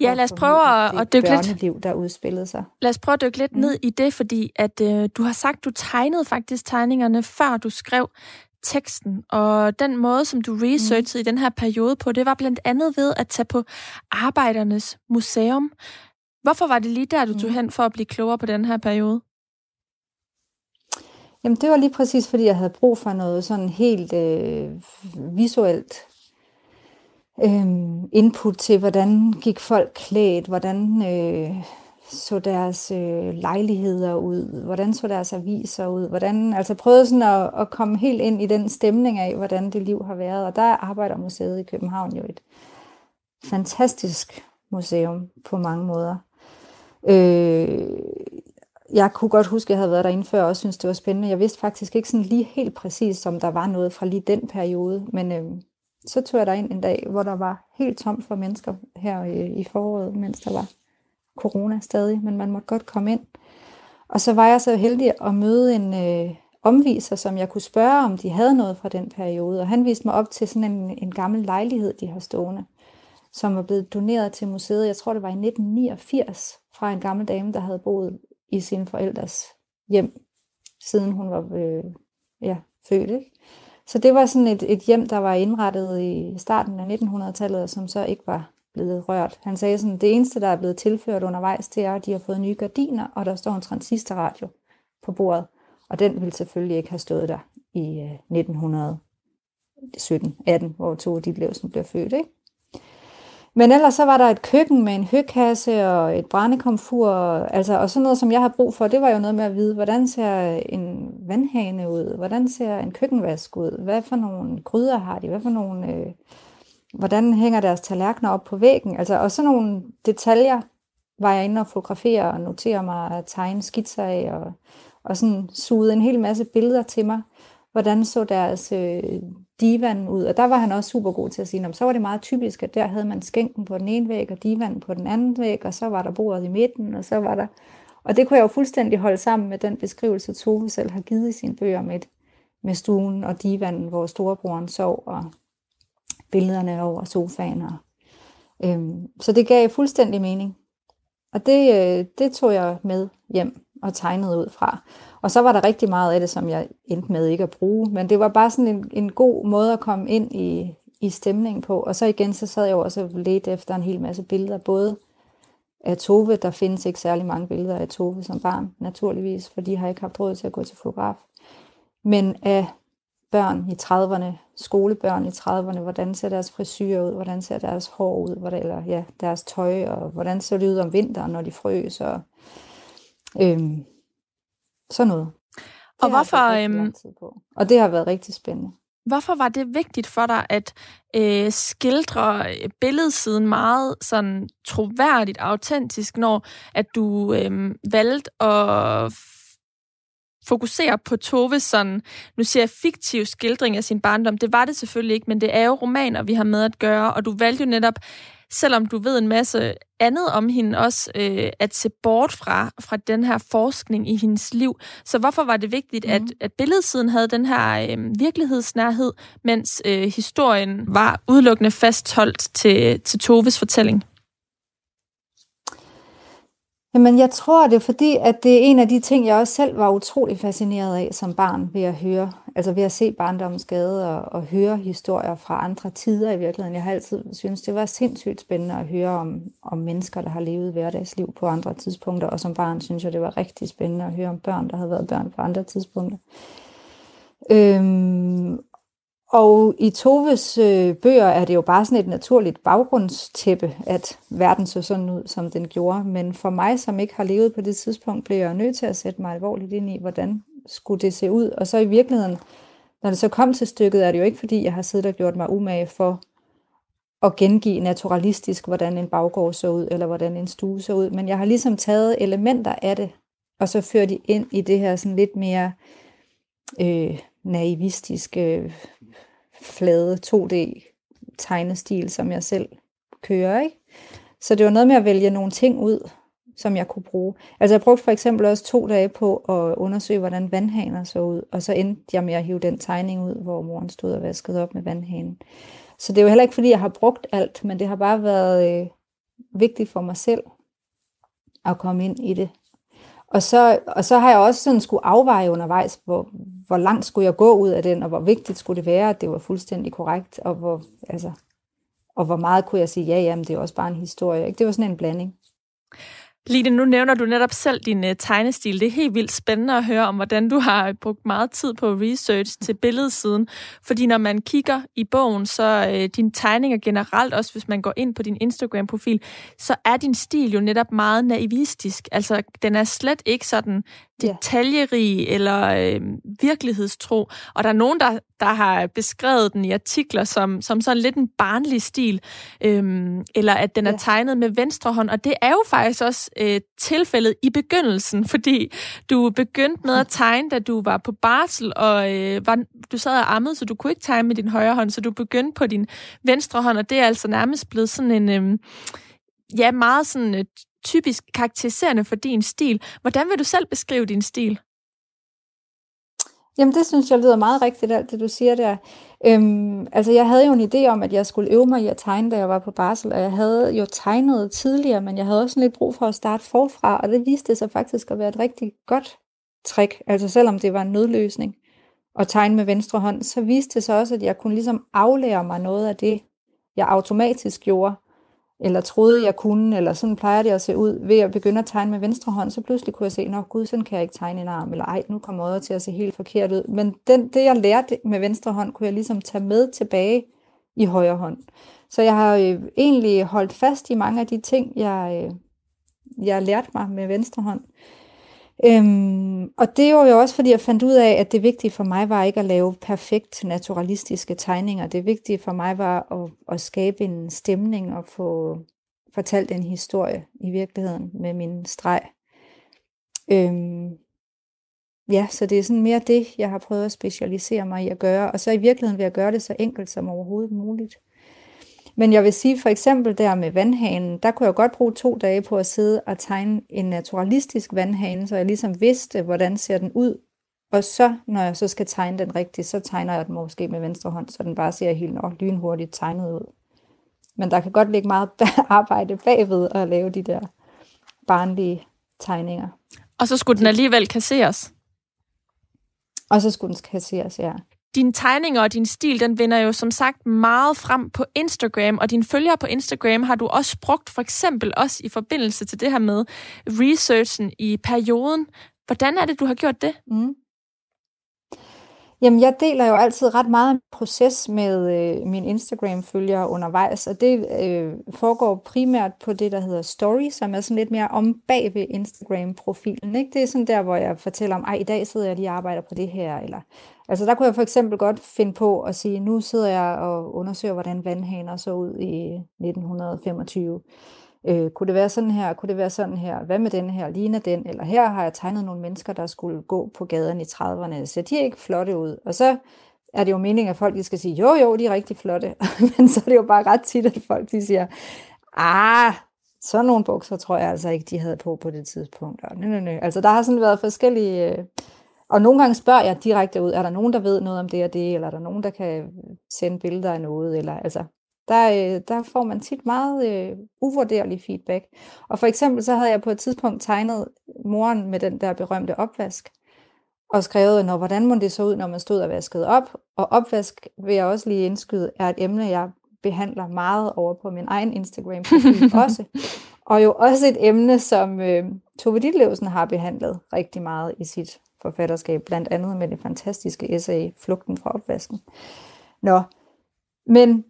Ja, lad os prøve at, at dykke lidt... liv, der udspillede sig. Lad os prøve at dykke lidt mm. ned i det, fordi at øh, du har sagt, du tegnede faktisk tegningerne, før du skrev teksten, og den måde, som du researchede mm. i den her periode på, det var blandt andet ved at tage på Arbejdernes Museum. Hvorfor var det lige der, du tog mm. hen for at blive klogere på den her periode? Jamen, det var lige præcis, fordi jeg havde brug for noget sådan helt øh, visuelt øh, input til, hvordan gik folk klædt, hvordan øh, så deres øh, lejligheder ud, hvordan så deres aviser ud, hvordan, altså prøvede sådan at, at komme helt ind i den stemning af, hvordan det liv har været, og der arbejder museet i København jo et fantastisk museum på mange måder. Øh, jeg kunne godt huske, at jeg havde været derinde før, og også synes, det var spændende. Jeg vidste faktisk ikke sådan lige helt præcis, om der var noget fra lige den periode, men øh, så tog jeg der ind en dag, hvor der var helt tomt for mennesker her i, i foråret, mens der var corona stadig, men man måtte godt komme ind. Og så var jeg så heldig at møde en øh, omviser, som jeg kunne spørge, om de havde noget fra den periode. Og han viste mig op til sådan en, en gammel lejlighed, de har stående, som var blevet doneret til museet, jeg tror det var i 1989, fra en gammel dame, der havde boet i sin forældres hjem, siden hun var øh, ja, født. Ikke? Så det var sådan et, et hjem, der var indrettet i starten af 1900-tallet, og som så ikke var blevet rørt. Han sagde sådan, det eneste, der er blevet tilført undervejs, det er, at de har fået nye gardiner, og der står en transistorradio på bordet. Og den ville selvfølgelig ikke have stået der i øh, 1917-18, hvor to de blev, som blev født. Ikke? Men ellers så var der et køkken med en høkasse og et brændekomfur, altså, og sådan noget, som jeg har brug for, det var jo noget med at vide, hvordan ser en vandhane ud, hvordan ser en køkkenvask ud, hvad for nogle gryder har de, hvad for nogle, øh, hvordan hænger deres tallerkener op på væggen, altså, og sådan nogle detaljer var jeg inde og fotografere og notere mig og tegne skitser af, og, og sådan suge en hel masse billeder til mig, hvordan så deres øh, divanen ud. Og der var han også super god til at sige, så var det meget typisk, at der havde man skænken på den ene væg, og divanen på den anden væg, og så var der bordet i midten, og så var der... Og det kunne jeg jo fuldstændig holde sammen med den beskrivelse, Tove selv har givet i sine bøger med, med stuen og divanen, hvor storebroren sov, og billederne over sofaen. Og, øhm, så det gav fuldstændig mening. Og det, øh, det tog jeg med hjem og tegnede ud fra. Og så var der rigtig meget af det, som jeg endte med ikke at bruge, men det var bare sådan en, en god måde at komme ind i, i stemningen på. Og så igen, så sad jeg også og ledte efter en hel masse billeder, både af Tove, der findes ikke særlig mange billeder af Tove som barn, naturligvis, for de har ikke haft råd til at gå til fotograf, men af børn i 30'erne, skolebørn i 30'erne, hvordan ser deres frisyrer ud, hvordan ser deres hår ud, hvordan, eller ja, deres tøj, og hvordan ser det ud om vinteren, når de frøs, og øhm, sådan noget. Det og hvorfor... Øhm. Og det har været rigtig spændende. Hvorfor var det vigtigt for dig at øh, skildre billedsiden meget sådan troværdigt, autentisk, når at du øh, valgte at fokusere på Toves sådan, nu siger jeg fiktiv skildring af sin barndom. Det var det selvfølgelig ikke, men det er jo romaner, vi har med at gøre, og du valgte jo netop selvom du ved en masse andet om hende, også øh, at se bort fra, fra den her forskning i hendes liv. Så hvorfor var det vigtigt, mm. at, mhm. at billedsiden havde den her øh, virkelighedsnærhed, mens øh, historien var udelukkende fastholdt til, til Toves fortælling? Jamen, jeg tror, det er fordi, at det er en af de ting, jeg også selv var utrolig fascineret af som barn, ved at høre, altså ved at se barndommens gade og, og høre historier fra andre tider i virkeligheden. Jeg har altid synes det var sindssygt spændende at høre om, om mennesker, der har levet hverdagsliv på andre tidspunkter, og som barn synes jeg, det var rigtig spændende at høre om børn, der havde været børn på andre tidspunkter. Øhm, og i Toves øh, bøger er det jo bare sådan et naturligt baggrundstæppe, at verden så sådan ud, som den gjorde. Men for mig, som ikke har levet på det tidspunkt, blev jeg nødt til at sætte mig alvorligt ind i, hvordan skulle det se ud? Og så i virkeligheden, når det så kom til stykket, er det jo ikke fordi, jeg har siddet og gjort mig umage for at gengive naturalistisk, hvordan en baggård så ud, eller hvordan en stue så ud, men jeg har ligesom taget elementer af det, og så ført de ind i det her sådan lidt mere øh, naivistiske, flade 2D tegnestil, som jeg selv kører. Ikke? Så det var noget med at vælge nogle ting ud, som jeg kunne bruge. Altså jeg brugte for eksempel også to dage på at undersøge, hvordan vandhaner så ud, og så endte jeg med at hive den tegning ud, hvor moren stod og vaskede op med vandhanen. Så det er jo heller ikke, fordi jeg har brugt alt, men det har bare været øh, vigtigt for mig selv at komme ind i det. Og så, og så har jeg også sådan skulle afveje undervejs, hvor, hvor langt skulle jeg gå ud af den, og hvor vigtigt skulle det være, at det var fuldstændig korrekt, og hvor, altså, og hvor meget kunne jeg sige, ja, jamen, det er også bare en historie. Ikke? Det var sådan en blanding. Line, nu nævner du netop selv din uh, tegnestil. Det er helt vildt spændende at høre om, hvordan du har brugt meget tid på research til billedsiden. Fordi når man kigger i bogen, så uh, dine tegninger generelt, også hvis man går ind på din Instagram-profil, så er din stil jo netop meget naivistisk. Altså, den er slet ikke sådan detaljerig eller øh, virkelighedstro. Og der er nogen, der, der har beskrevet den i artikler som, som sådan lidt en barnlig stil, øhm, eller at den er tegnet med venstre hånd. Og det er jo faktisk også øh, tilfældet i begyndelsen, fordi du begyndte med at tegne, da du var på barsel, og øh, var, du sad og ammede, så du kunne ikke tegne med din højre hånd, så du begyndte på din venstre hånd, og det er altså nærmest blevet sådan en... Øh, ja, meget sådan øh, typisk karakteriserende for din stil. Hvordan vil du selv beskrive din stil? Jamen det synes jeg lyder meget rigtigt, alt det du siger der. Øhm, altså jeg havde jo en idé om, at jeg skulle øve mig i at tegne, da jeg var på barsel, og jeg havde jo tegnet tidligere, men jeg havde også lidt brug for at starte forfra, og det viste sig faktisk at være et rigtig godt trick. Altså selvom det var en nødløsning at tegne med venstre hånd, så viste det sig også, at jeg kunne ligesom aflære mig noget af det, jeg automatisk gjorde, eller troede, jeg kunne, eller sådan plejer det at se ud, ved at begynde at tegne med venstre hånd, så pludselig kunne jeg se, nå gud, sådan kan jeg ikke tegne en arm, eller ej, nu kommer øjet til at se helt forkert ud. Men den, det, jeg lærte med venstre hånd, kunne jeg ligesom tage med tilbage i højre hånd. Så jeg har øh, egentlig holdt fast i mange af de ting, jeg, øh, jeg lærte mig med venstre hånd. Øhm, og det var jo også, fordi jeg fandt ud af, at det vigtige for mig var ikke at lave perfekt naturalistiske tegninger. Det vigtige for mig var at, at skabe en stemning og få fortalt en historie i virkeligheden med min streg. Øhm, ja, så det er sådan mere det, jeg har prøvet at specialisere mig i at gøre. Og så i virkeligheden vil jeg gøre det så enkelt som overhovedet muligt. Men jeg vil sige for eksempel der med vandhanen, der kunne jeg godt bruge to dage på at sidde og tegne en naturalistisk vandhane, så jeg ligesom vidste, hvordan ser den ud. Og så, når jeg så skal tegne den rigtigt, så tegner jeg den måske med venstre hånd, så den bare ser helt nok lynhurtigt tegnet ud. Men der kan godt ligge meget arbejde bagved at lave de der barnlige tegninger. Og så skulle den alligevel kasseres? Og så skulle den kasseres, ja. Dine tegninger og din stil, den vender jo som sagt meget frem på Instagram, og dine følgere på Instagram har du også brugt for eksempel også i forbindelse til det her med researchen i perioden. Hvordan er det, du har gjort det? Mm. Jamen, jeg deler jo altid ret meget proces med øh, mine Instagram-følgere undervejs, og det øh, foregår primært på det, der hedder Story, som er sådan lidt mere om bag ved Instagram-profilen. Ikke? Det er sådan der, hvor jeg fortæller om, ej, i dag sidder jeg lige og arbejder på det her, eller Altså der kunne jeg for eksempel godt finde på at sige, nu sidder jeg og undersøger, hvordan vandhaner så ud i 1925. Øh, kunne det være sådan her? Kunne det være sådan her? Hvad med den her? Ligner den? Eller her har jeg tegnet nogle mennesker, der skulle gå på gaden i 30'erne. Ser de ikke flotte ud? Og så er det jo meningen, at folk skal sige, jo jo, de er rigtig flotte. Men så er det jo bare ret tit, at folk de siger, ah, sådan nogle bukser tror jeg altså ikke, de havde på på det tidspunkt. Og, nø, nø, nø. Altså der har sådan været forskellige... Øh, og nogle gange spørger jeg direkte ud, er der nogen, der ved noget om det og det, eller er der nogen, der kan sende billeder af noget, eller altså, der, øh, der får man tit meget øh, uvurderlig feedback. Og for eksempel så havde jeg på et tidspunkt tegnet moren med den der berømte opvask, og skrevet, når, hvordan må det så ud, når man stod og vaskede op. Og opvask, vil jeg også lige indskyde, er et emne, jeg behandler meget over på min egen Instagram-profil også. Og jo også et emne, som øh, Tove Ditlevsen har behandlet rigtig meget i sit forfatterskab, blandt andet med det fantastiske essay Flugten fra opvasken. Nå, men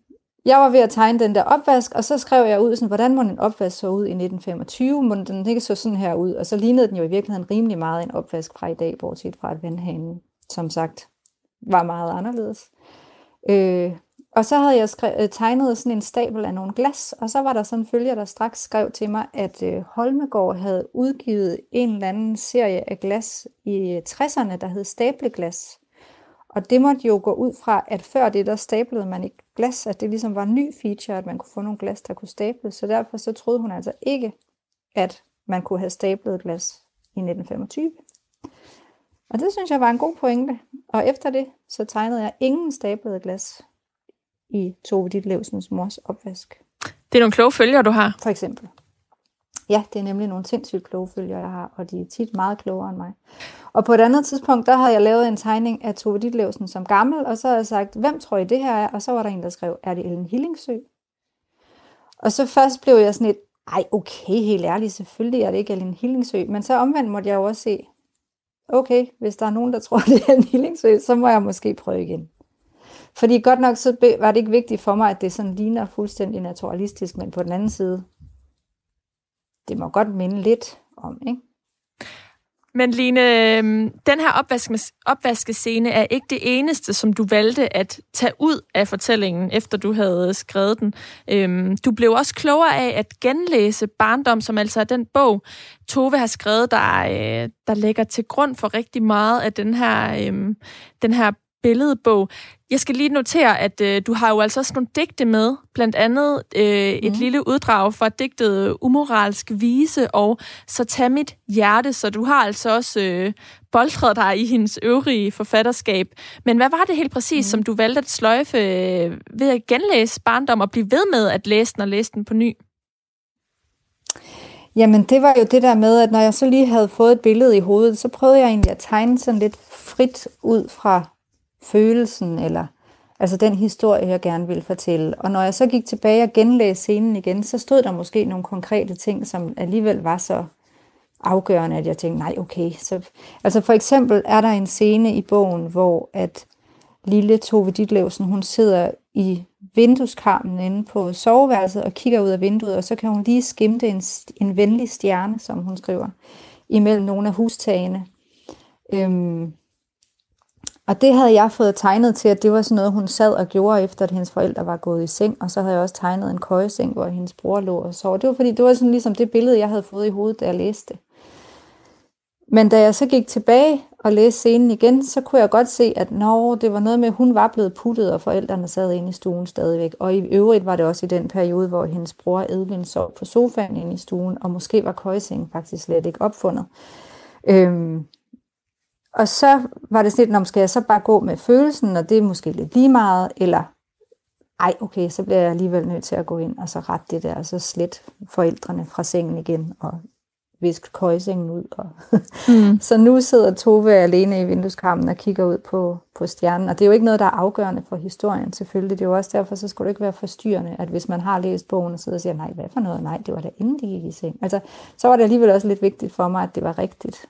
jeg var ved at tegne den der opvask, og så skrev jeg ud, sådan, hvordan må en opvask så ud i 1925? Må den ikke så sådan her ud? Og så lignede den jo i virkeligheden rimelig meget en opvask fra i dag, bortset fra at vandhanen, som sagt, var meget anderledes. Øh, og så havde jeg skrevet, øh, tegnet sådan en stabel af nogle glas, og så var der sådan en følger, der straks skrev til mig, at øh, Holmegård havde udgivet en eller anden serie af glas i øh, 60'erne, der hed stableglas. Og det måtte jo gå ud fra, at før det, der staplede man ikke glas, at det ligesom var en ny feature, at man kunne få nogle glas, der kunne staples. Så derfor så troede hun altså ikke, at man kunne have stablet glas i 1925. Og det synes jeg var en god pointe. Og efter det, så tegnede jeg ingen staplede glas i Tove Ditlevsens mors opvask. Det er nogle kloge følger, du har. For eksempel. Ja, det er nemlig nogle sindssygt kloge følger, jeg har, og de er tit meget klogere end mig. Og på et andet tidspunkt, der havde jeg lavet en tegning af Tove Ditlevsen som gammel, og så havde jeg sagt, hvem tror I det her er? Og så var der en, der skrev, er det Ellen Hillingsø? Og så først blev jeg sådan et, ej okay, helt ærligt, selvfølgelig er det ikke Ellen Hillingsø. Men så omvendt måtte jeg jo også se, okay, hvis der er nogen, der tror, det er Ellen Hillingsø, så må jeg måske prøve igen. Fordi godt nok så var det ikke vigtigt for mig, at det sådan ligner fuldstændig naturalistisk, men på den anden side, det må godt minde lidt om, ikke? Men Line, øhm, den her opvaske, opvaskescene er ikke det eneste, som du valgte at tage ud af fortællingen, efter du havde skrevet den. Øhm, du blev også klogere af at genlæse Barndom, som altså er den bog, Tove har skrevet, der, øh, der ligger til grund for rigtig meget af den her, øhm, den her billedbog. Jeg skal lige notere, at øh, du har jo altså også nogle digte med, blandt andet øh, et mm. lille uddrag fra digtet Umoralsk Vise og Så tag mit hjerte, så du har altså også øh, boldtræet dig i hendes øvrige forfatterskab. Men hvad var det helt præcis, mm. som du valgte at sløjfe øh, ved at genlæse barndom og blive ved med at læse den og læse den på ny? Jamen, det var jo det der med, at når jeg så lige havde fået et billede i hovedet, så prøvede jeg egentlig at tegne sådan lidt frit ud fra følelsen, eller altså den historie, jeg gerne ville fortælle. Og når jeg så gik tilbage og genlæste scenen igen, så stod der måske nogle konkrete ting, som alligevel var så afgørende, at jeg tænkte, nej, okay. Så, altså for eksempel er der en scene i bogen, hvor at lille Tove Ditlevsen, hun sidder i vindueskarmen inde på soveværelset og kigger ud af vinduet, og så kan hun lige skimte en, en venlig stjerne, som hun skriver, imellem nogle af hustagene. Øhm, og det havde jeg fået tegnet til, at det var sådan noget, hun sad og gjorde, efter at hendes forældre var gået i seng. Og så havde jeg også tegnet en køjeseng, hvor hendes bror lå og sov. Det var fordi, det var sådan ligesom det billede, jeg havde fået i hovedet, da jeg læste det. Men da jeg så gik tilbage og læste scenen igen, så kunne jeg godt se, at når det var noget med, at hun var blevet puttet, og forældrene sad inde i stuen stadigvæk. Og i øvrigt var det også i den periode, hvor hendes bror Edvin sov på sofaen inde i stuen, og måske var køjesengen faktisk slet ikke opfundet. Øhm, og så var det sådan lidt, skal jeg så bare gå med følelsen, og det er måske lidt lige meget, eller ej, okay, så bliver jeg alligevel nødt til at gå ind og så rette det der, og så slet forældrene fra sengen igen, og viske køjsengen ud. Og mm. så nu sidder Tove alene i vindueskarmen og kigger ud på, på stjernen, og det er jo ikke noget, der er afgørende for historien selvfølgelig. Det er jo også derfor, så skulle det ikke være forstyrrende, at hvis man har læst bogen og sidder og siger, nej, hvad for noget? Nej, det var da inden de gik i seng. Altså, så var det alligevel også lidt vigtigt for mig, at det var rigtigt.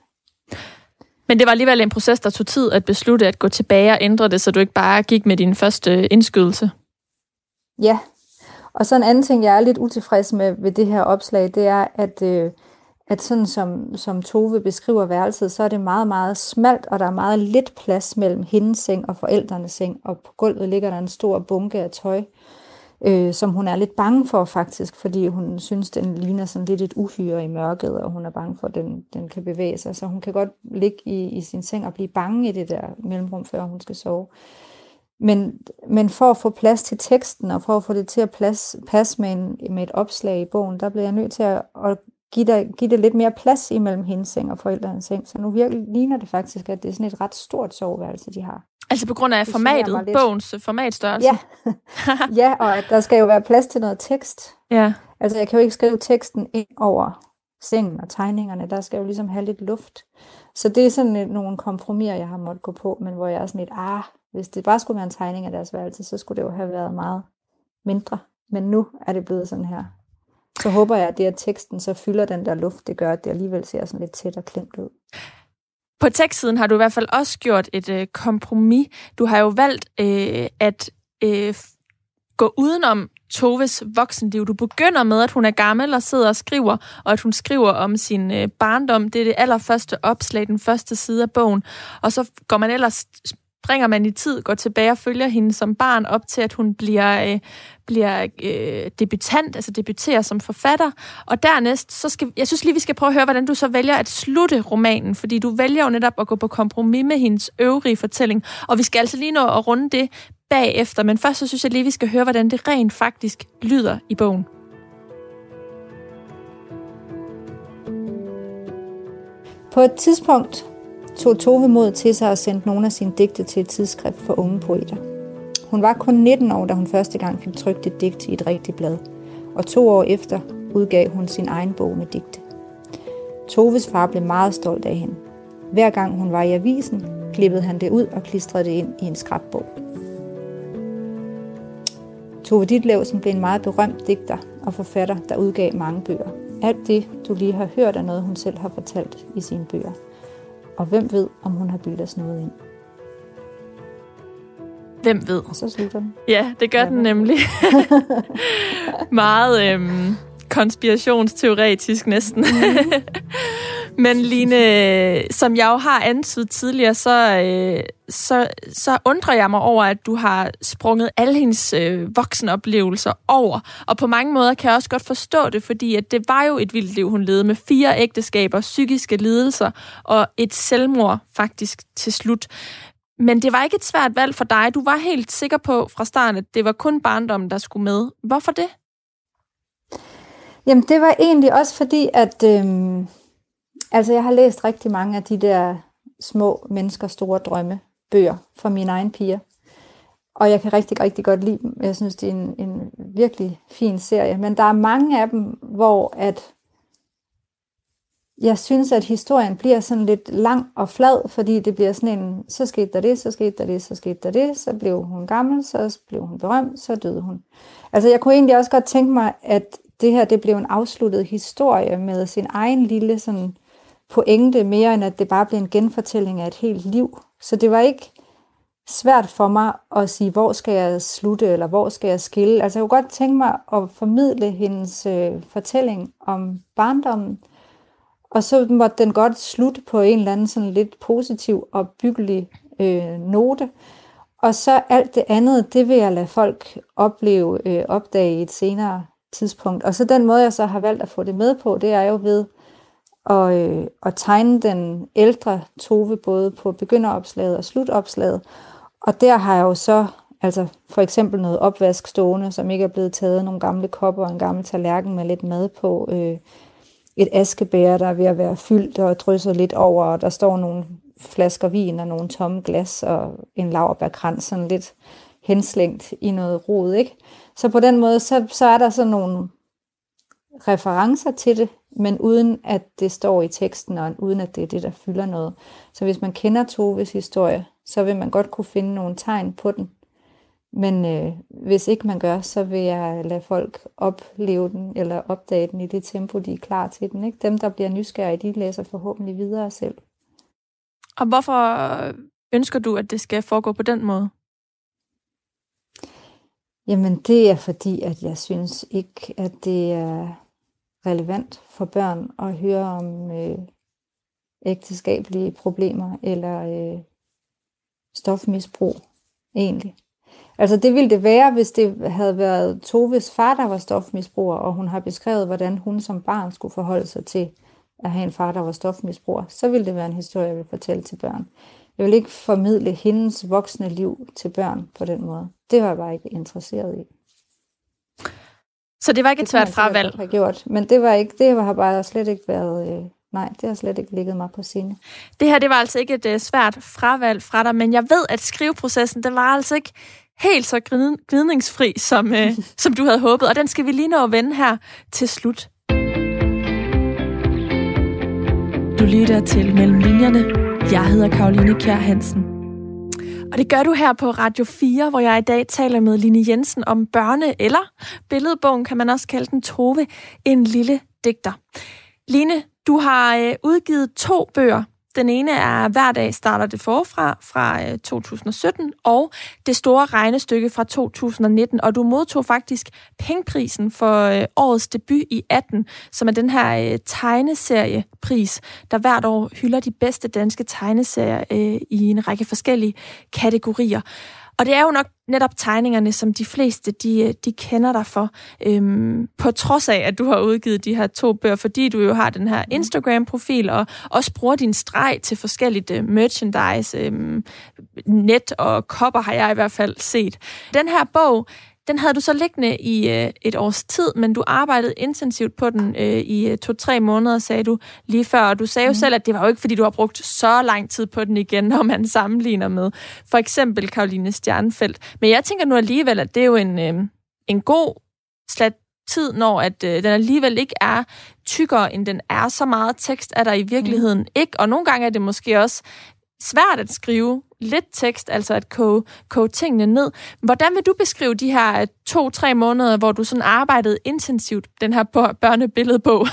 Men det var alligevel en proces, der tog tid at beslutte at gå tilbage og ændre det, så du ikke bare gik med din første indskydelse. Ja, og så en anden ting, jeg er lidt utilfreds med ved det her opslag, det er, at, øh, at sådan som, som Tove beskriver værelset, så er det meget, meget smalt, og der er meget lidt plads mellem hendes seng og forældrenes seng, og på gulvet ligger der en stor bunke af tøj øh, øh, som hun er lidt bange for faktisk, fordi hun synes, den ligner sådan lidt et uhyre i mørket, og hun er bange for, at den, den kan bevæge sig. Så hun kan godt ligge i, i sin seng og blive bange i det der mellemrum, før hun skal sove. Men, men for at få plads til teksten, og for at få det til at plads, passe med, en, med et opslag i bogen, der bliver jeg nødt til at, at give, det, give det lidt mere plads imellem hendes seng og forældrenes seng. Så nu virkelig ligner det faktisk, at det er sådan et ret stort soveværelse, de har. Altså på grund af det formatet, bogens formatstørrelse? Ja. ja, og at der skal jo være plads til noget tekst. Ja. Altså jeg kan jo ikke skrive teksten ind over sengen og tegningerne. Der skal jo ligesom have lidt luft. Så det er sådan et, nogle kompromiser, jeg har måttet gå på, men hvor jeg er sådan lidt, ah, hvis det bare skulle være en tegning af deres værelse, så skulle det jo have været meget mindre. Men nu er det blevet sådan her. Så håber jeg, at det, at teksten så fylder den der luft, det gør, at det alligevel ser sådan lidt tæt og klemt ud. På tekstsiden har du i hvert fald også gjort et øh, kompromis. Du har jo valgt øh, at øh, gå udenom Toves voksenliv. Du begynder med, at hun er gammel og sidder og skriver, og at hun skriver om sin øh, barndom. Det er det allerførste opslag, den første side af bogen. Og så går man ellers springer man i tid, går tilbage og følger hende som barn op til, at hun bliver, øh, bliver øh, debutant, altså debuterer som forfatter. Og dernæst, så skal, jeg synes lige, vi skal prøve at høre, hvordan du så vælger at slutte romanen, fordi du vælger jo netop at gå på kompromis med hendes øvrige fortælling. Og vi skal altså lige nå at runde det bagefter, men først så synes jeg lige, vi skal høre, hvordan det rent faktisk lyder i bogen. På et tidspunkt tog Tove mod til sig og sendte nogle af sine digte til et tidsskrift for unge poeter. Hun var kun 19 år, da hun første gang fik trykt et digt i et rigtigt blad, og to år efter udgav hun sin egen bog med digte. Toves far blev meget stolt af hende. Hver gang hun var i avisen, klippede han det ud og klistrede det ind i en skrabbog. Tove Ditlevsen blev en meget berømt digter og forfatter, der udgav mange bøger. Alt det, du lige har hørt, er noget, hun selv har fortalt i sine bøger. Og hvem ved, om hun har bildet os noget ind. Hvem ved? Og så slutter den. Ja, det gør ja, den nemlig. Meget øhm, konspirationsteoretisk næsten. Men Line, som jeg jo har antydet tidligere, så, øh, så, så undrer jeg mig over, at du har sprunget alle hendes øh, voksenoplevelser over. Og på mange måder kan jeg også godt forstå det, fordi at det var jo et vildt liv, hun levede med fire ægteskaber, psykiske lidelser og et selvmord faktisk til slut. Men det var ikke et svært valg for dig. Du var helt sikker på fra starten, at det var kun barndommen, der skulle med. Hvorfor det? Jamen, det var egentlig også fordi, at øh, altså, jeg har læst rigtig mange af de der små mennesker, store drømme bøger for mine egne piger. Og jeg kan rigtig, rigtig godt lide dem. Jeg synes, det er en, en virkelig fin serie. Men der er mange af dem, hvor at jeg synes, at historien bliver sådan lidt lang og flad, fordi det bliver sådan en, så skete der det, så skete der det, så skete der det, så blev hun gammel, så blev hun berømt, så døde hun. Altså jeg kunne egentlig også godt tænke mig, at det her det blev en afsluttet historie med sin egen lille sådan pointe, mere end at det bare blev en genfortælling af et helt liv. Så det var ikke svært for mig at sige, hvor skal jeg slutte, eller hvor skal jeg skille. Altså jeg kunne godt tænke mig at formidle hendes øh, fortælling om barndommen, og så måtte den godt slutte på en eller anden sådan lidt positiv og byggelig øh, note. Og så alt det andet, det vil jeg lade folk opleve, øh, opdage i et senere tidspunkt. Og så den måde, jeg så har valgt at få det med på, det er jo ved og, øh, og tegne den ældre Tove både på begynderopslaget og slutopslaget. Og der har jeg jo så altså for eksempel noget opvask stående, som ikke er blevet taget, nogle gamle kopper og en gammel tallerken med lidt mad på, øh, et askebær, der er ved at være fyldt og drysset lidt over, og der står nogle flasker vin og nogle tomme glas og en laverbærkrans sådan lidt henslængt i noget rod, ikke? Så på den måde, så, så er der sådan nogle referencer til det, men uden at det står i teksten, og uden at det er det, der fylder noget. Så hvis man kender Toves historie, så vil man godt kunne finde nogle tegn på den. Men øh, hvis ikke man gør, så vil jeg lade folk opleve den, eller opdage den i det tempo, de er klar til den. Ikke? Dem, der bliver nysgerrige, de læser forhåbentlig videre selv. Og hvorfor ønsker du, at det skal foregå på den måde? Jamen, det er fordi, at jeg synes ikke, at det er relevant for børn at høre om øh, ægteskabelige problemer eller øh, stofmisbrug, egentlig. Altså det ville det være, hvis det havde været Toves far, der var stofmisbruger, og hun har beskrevet, hvordan hun som barn skulle forholde sig til at have en far, der var stofmisbruger. Så ville det være en historie, jeg vil fortælle til børn. Jeg vil ikke formidle hendes voksne liv til børn på den måde. Det var jeg bare ikke interesseret i. Så det var ikke et svært fravalg? Det gjort, men det, var ikke, det har bare slet ikke været... Øh, nej, det har slet ikke ligget mig på sinde. Det her, det var altså ikke et uh, svært fravalg fra dig, men jeg ved, at skriveprocessen, det var altså ikke helt så glidningsfri, som, øh, som du havde håbet. Og den skal vi lige nå at vende her til slut. Du lytter til Mellem Linjerne. Jeg hedder Karoline Kjær Hansen. Og det gør du her på Radio 4, hvor jeg i dag taler med Line Jensen om børne- eller billedbogen, kan man også kalde den, Tove, en lille digter. Line, du har øh, udgivet to bøger den ene er Hver dag starter det forfra fra øh, 2017, og Det store regnestykke fra 2019. Og du modtog faktisk pengeprisen for øh, årets debut i 18, som er den her øh, tegneseriepris, der hvert år hylder de bedste danske tegneserier i en række forskellige kategorier. Og det er jo nok netop tegningerne, som de fleste de, de kender dig for, øhm, på trods af, at du har udgivet de her to bøger, fordi du jo har den her Instagram-profil, og også bruger din streg til forskelligt uh, merchandise, øhm, net og kopper har jeg i hvert fald set. Den her bog, den havde du så liggende i øh, et års tid, men du arbejdede intensivt på den øh, i øh, to-tre måneder, sagde du lige før. Og du sagde jo mm. selv, at det var jo ikke, fordi du har brugt så lang tid på den igen, når man sammenligner med for eksempel Karoline Stjernfeldt. Men jeg tænker nu alligevel, at det er jo en, øh, en god slat tid, når at øh, den alligevel ikke er tykkere, end den er. Så meget tekst er der i virkeligheden mm. ikke, og nogle gange er det måske også svært at skrive lidt tekst, altså at koge, koge tingene ned. Hvordan vil du beskrive de her øh, to-tre måneder, hvor du sådan arbejdede intensivt, den her børnebilledbog?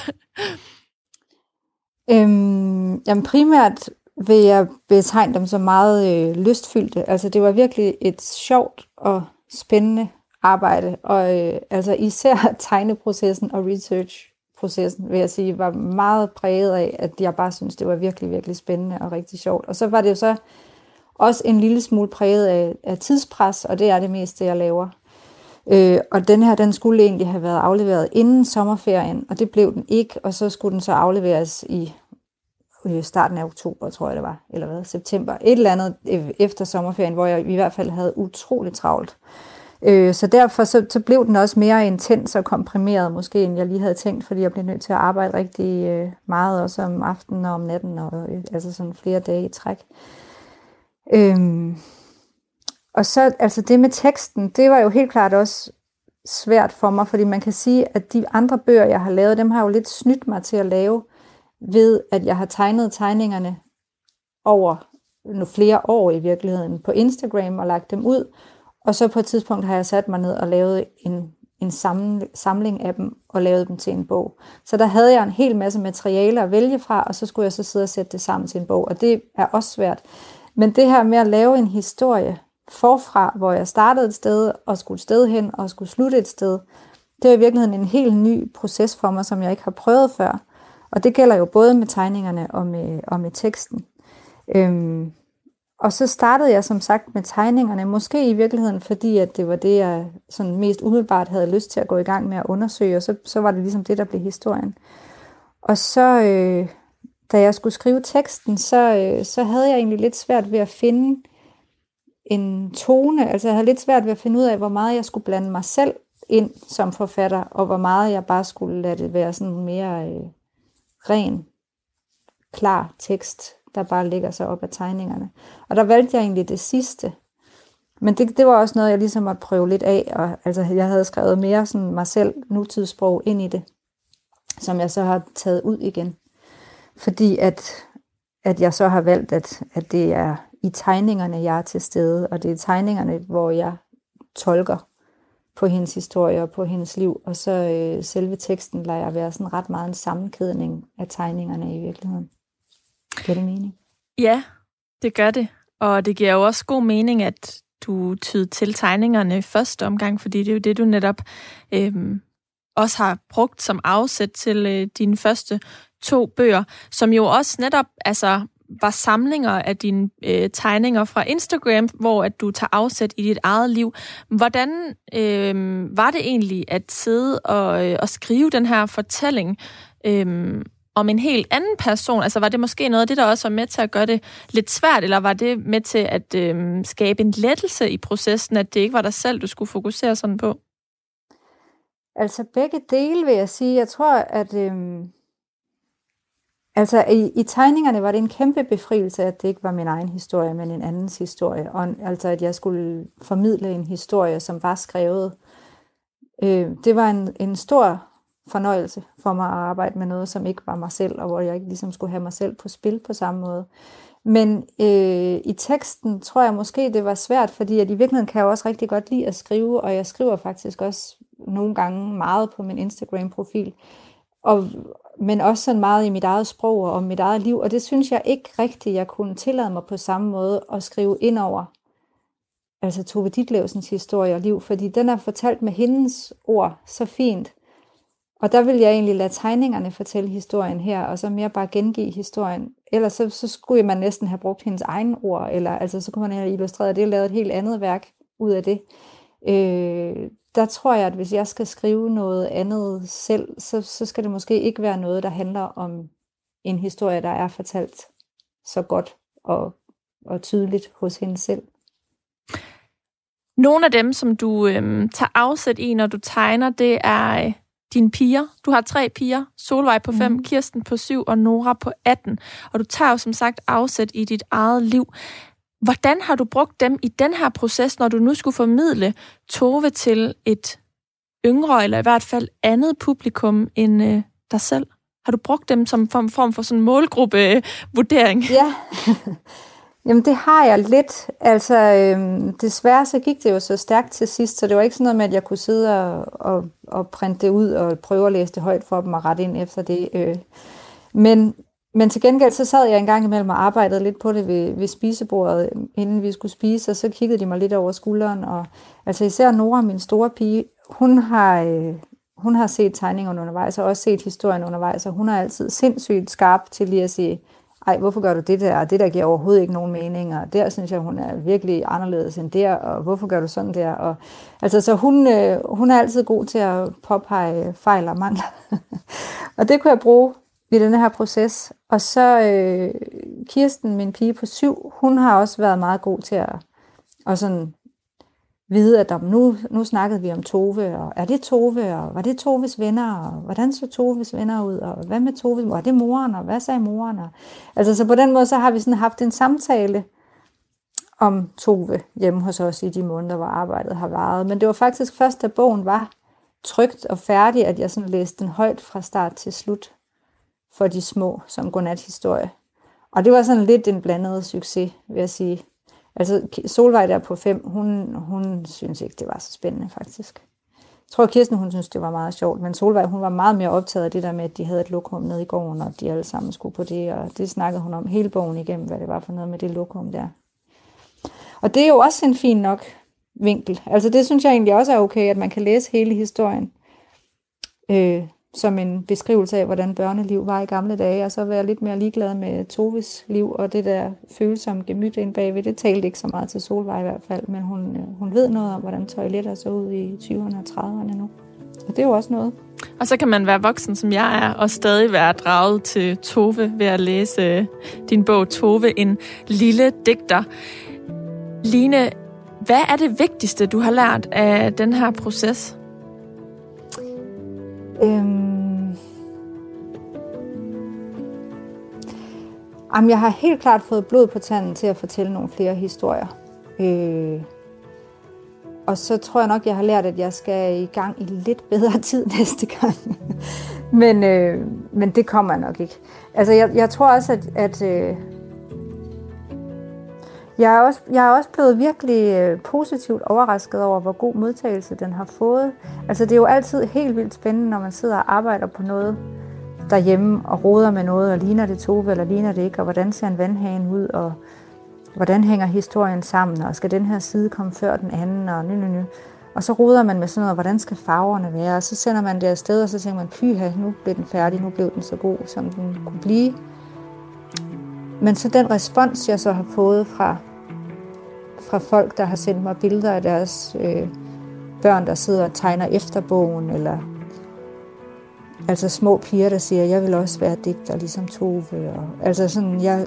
øhm, jamen primært vil jeg betegne dem som meget øh, lystfyldte. Altså det var virkelig et sjovt og spændende arbejde, og øh, altså især tegneprocessen og research processen, vil jeg sige, var meget præget af, at jeg bare synes, det var virkelig, virkelig spændende og rigtig sjovt. Og så var det jo så også en lille smule præget af, af tidspres, og det er det meste, jeg laver. Øh, og den her, den skulle egentlig have været afleveret inden sommerferien, og det blev den ikke, og så skulle den så afleveres i øh, starten af oktober, tror jeg det var, eller hvad, september, et eller andet øh, efter sommerferien, hvor jeg i hvert fald havde utrolig travlt. Øh, så derfor så, så blev den også mere intens og komprimeret måske, end jeg lige havde tænkt, fordi jeg blev nødt til at arbejde rigtig øh, meget, også om aftenen og om natten, og øh, altså sådan flere dage i træk. Øhm, og så altså det med teksten, det var jo helt klart også svært for mig, fordi man kan sige, at de andre bøger, jeg har lavet, dem har jo lidt snydt mig til at lave, ved at jeg har tegnet tegningerne over nu flere år i virkeligheden på Instagram og lagt dem ud, og så på et tidspunkt har jeg sat mig ned og lavet en, en samling af dem og lavet dem til en bog. Så der havde jeg en hel masse materiale at vælge fra, og så skulle jeg så sidde og sætte det sammen til en bog. Og det er også svært. Men det her med at lave en historie forfra, hvor jeg startede et sted og skulle et sted hen og skulle slutte et sted, det er i virkeligheden en helt ny proces for mig, som jeg ikke har prøvet før. Og det gælder jo både med tegningerne og med, og med teksten. Øhm, og så startede jeg som sagt med tegningerne, måske i virkeligheden, fordi at det var det, jeg sådan mest umiddelbart havde lyst til at gå i gang med at undersøge, og så, så var det ligesom det, der blev historien. Og så, øh, da jeg skulle skrive teksten, så, øh, så havde jeg egentlig lidt svært ved at finde en tone, altså jeg havde lidt svært ved at finde ud af, hvor meget jeg skulle blande mig selv ind som forfatter, og hvor meget jeg bare skulle lade det være sådan mere øh, ren, klar tekst, der bare ligger sig op af tegningerne. Og der valgte jeg egentlig det sidste. Men det, det var også noget, jeg ligesom måtte prøve lidt af. Og, altså, jeg havde skrevet mere sådan mig selv nutidssprog ind i det, som jeg så har taget ud igen. Fordi at, at jeg så har valgt, at, at det er i tegningerne, jeg er til stede, og det er tegningerne, hvor jeg tolker på hendes historie og på hendes liv, og så øh, selve teksten lader jeg være sådan ret meget en sammenkædning af tegningerne i virkeligheden. Giver det mening? Ja, det gør det. Og det giver jo også god mening, at du tyder til tegningerne første omgang, fordi det er jo det, du netop øh, også har brugt som afsæt til øh, dine første to bøger, som jo også netop altså, var samlinger af dine øh, tegninger fra Instagram, hvor at du tager afsæt i dit eget liv. Hvordan øh, var det egentlig at sidde og, øh, og skrive den her fortælling? Øh, om en helt anden person? Altså var det måske noget af det, der også var med til at gøre det lidt svært, eller var det med til at øh, skabe en lettelse i processen, at det ikke var dig selv, du skulle fokusere sådan på? Altså begge dele vil jeg sige. Jeg tror, at øh, altså i, i tegningerne var det en kæmpe befrielse, at det ikke var min egen historie, men en andens historie. Og altså at jeg skulle formidle en historie, som var skrevet. Øh, det var en, en stor fornøjelse for mig at arbejde med noget, som ikke var mig selv, og hvor jeg ikke ligesom skulle have mig selv på spil på samme måde. Men øh, i teksten tror jeg måske, det var svært, fordi at i virkeligheden kan jeg også rigtig godt lide at skrive, og jeg skriver faktisk også nogle gange meget på min Instagram-profil. og, men også sådan meget i mit eget sprog og om mit eget liv, og det synes jeg ikke rigtigt, jeg kunne tillade mig på samme måde at skrive ind over altså Tove Ditlevsens historie og liv, fordi den er fortalt med hendes ord så fint. Og der vil jeg egentlig lade tegningerne fortælle historien her, og så mere bare gengive historien. Ellers så, så skulle man næsten have brugt hendes egen ord, eller altså så kunne man have illustreret det og lavet et helt andet værk ud af det. Øh, der tror jeg, at hvis jeg skal skrive noget andet selv, så, så skal det måske ikke være noget, der handler om en historie, der er fortalt så godt og, og tydeligt hos hende selv. Nogle af dem, som du øhm, tager afsæt i, når du tegner, det er øh, dine piger. Du har tre piger. Solvej på 5, mm. Kirsten på 7 og Nora på 18. Og du tager jo som sagt afsæt i dit eget liv. Hvordan har du brugt dem i den her proces, når du nu skulle formidle Tove til et yngre, eller i hvert fald andet publikum end øh, dig selv? Har du brugt dem som form, form for sådan målgruppe-vurdering? Ja, Jamen det har jeg lidt. Altså øhm, desværre så gik det jo så stærkt til sidst, så det var ikke sådan noget med, at jeg kunne sidde og, og, og printe det ud og prøve at læse det højt for dem og rette ind efter det. Øh. Men, men til gengæld så sad jeg en gang imellem og arbejdede lidt på det ved, ved spisebordet, inden vi skulle spise, og så kiggede de mig lidt over skulderen. Og, altså især Nora, min store pige, hun har, øh, hun har set tegningerne undervejs, og også set historien undervejs, og hun er altid sindssygt skarp til lige at sige, ej, hvorfor gør du det der? Det der giver overhovedet ikke nogen mening, og der synes jeg, hun er virkelig anderledes end der, og hvorfor gør du sådan der? Og, altså, så hun, øh, hun er altid god til at påpege fejl og mangler. og det kunne jeg bruge ved den her proces. Og så øh, Kirsten, min pige på syv, hun har også været meget god til at, og sådan vide, at nu, nu snakkede vi om Tove, og er det Tove, og var det Toves venner, og hvordan så Toves venner ud, og hvad med Tove, var det moren, og hvad sagde moren? Og, altså, så på den måde, så har vi sådan haft en samtale om Tove hjemme hos os i de måneder, hvor arbejdet har varet. Men det var faktisk først, da bogen var trygt og færdig, at jeg sådan læste den højt fra start til slut for de små, som godnathistorie. Og det var sådan lidt en blandet succes, vil jeg sige. Altså Solvej der på fem, hun, hun synes ikke, det var så spændende faktisk. Jeg tror, Kirsten hun synes, det var meget sjovt, men Solvej hun var meget mere optaget af det der med, at de havde et lokum nede i gården, og de alle sammen skulle på det, og det snakkede hun om hele bogen igennem, hvad det var for noget med det lokum der. Og det er jo også en fin nok vinkel. Altså det synes jeg egentlig også er okay, at man kan læse hele historien. Øh, som en beskrivelse af, hvordan børneliv var i gamle dage, og så være lidt mere ligeglad med Toves liv, og det der følsomme gemyt ind bagved, det talte ikke så meget til Solvej i hvert fald, men hun, øh, hun ved noget om, hvordan toiletter så ud i 20'erne og 30'erne nu. Og det er jo også noget. Og så kan man være voksen, som jeg er, og stadig være draget til Tove ved at læse øh, din bog Tove, en lille digter. Line, hvad er det vigtigste, du har lært af den her proces? Øhm, jamen, jeg har helt klart fået blod på tanden til at fortælle nogle flere historier. Øh, og så tror jeg nok, jeg har lært, at jeg skal i gang i lidt bedre tid næste gang. men, øh, men det kommer nok ikke. Altså, jeg, jeg tror også, at, at øh, jeg er, også, jeg er også blevet virkelig øh, positivt overrasket over, hvor god modtagelse den har fået. Altså det er jo altid helt vildt spændende, når man sidder og arbejder på noget derhjemme og roder med noget, og ligner det Tove, eller ligner det ikke, og hvordan ser en vandhane ud, og hvordan hænger historien sammen, og skal den her side komme før den anden, og ny, ny, ny. Og så roder man med sådan noget, hvordan skal farverne være, og så sender man det afsted, og så tænker man, pyha, nu blev den færdig, nu blev den så god, som den kunne blive. Men så den respons, jeg så har fået fra, fra folk, der har sendt mig billeder af deres øh, børn, der sidder og tegner efter bogen, eller altså små piger, der siger, jeg vil også være digter, ligesom Tove. Og, altså sådan, jeg,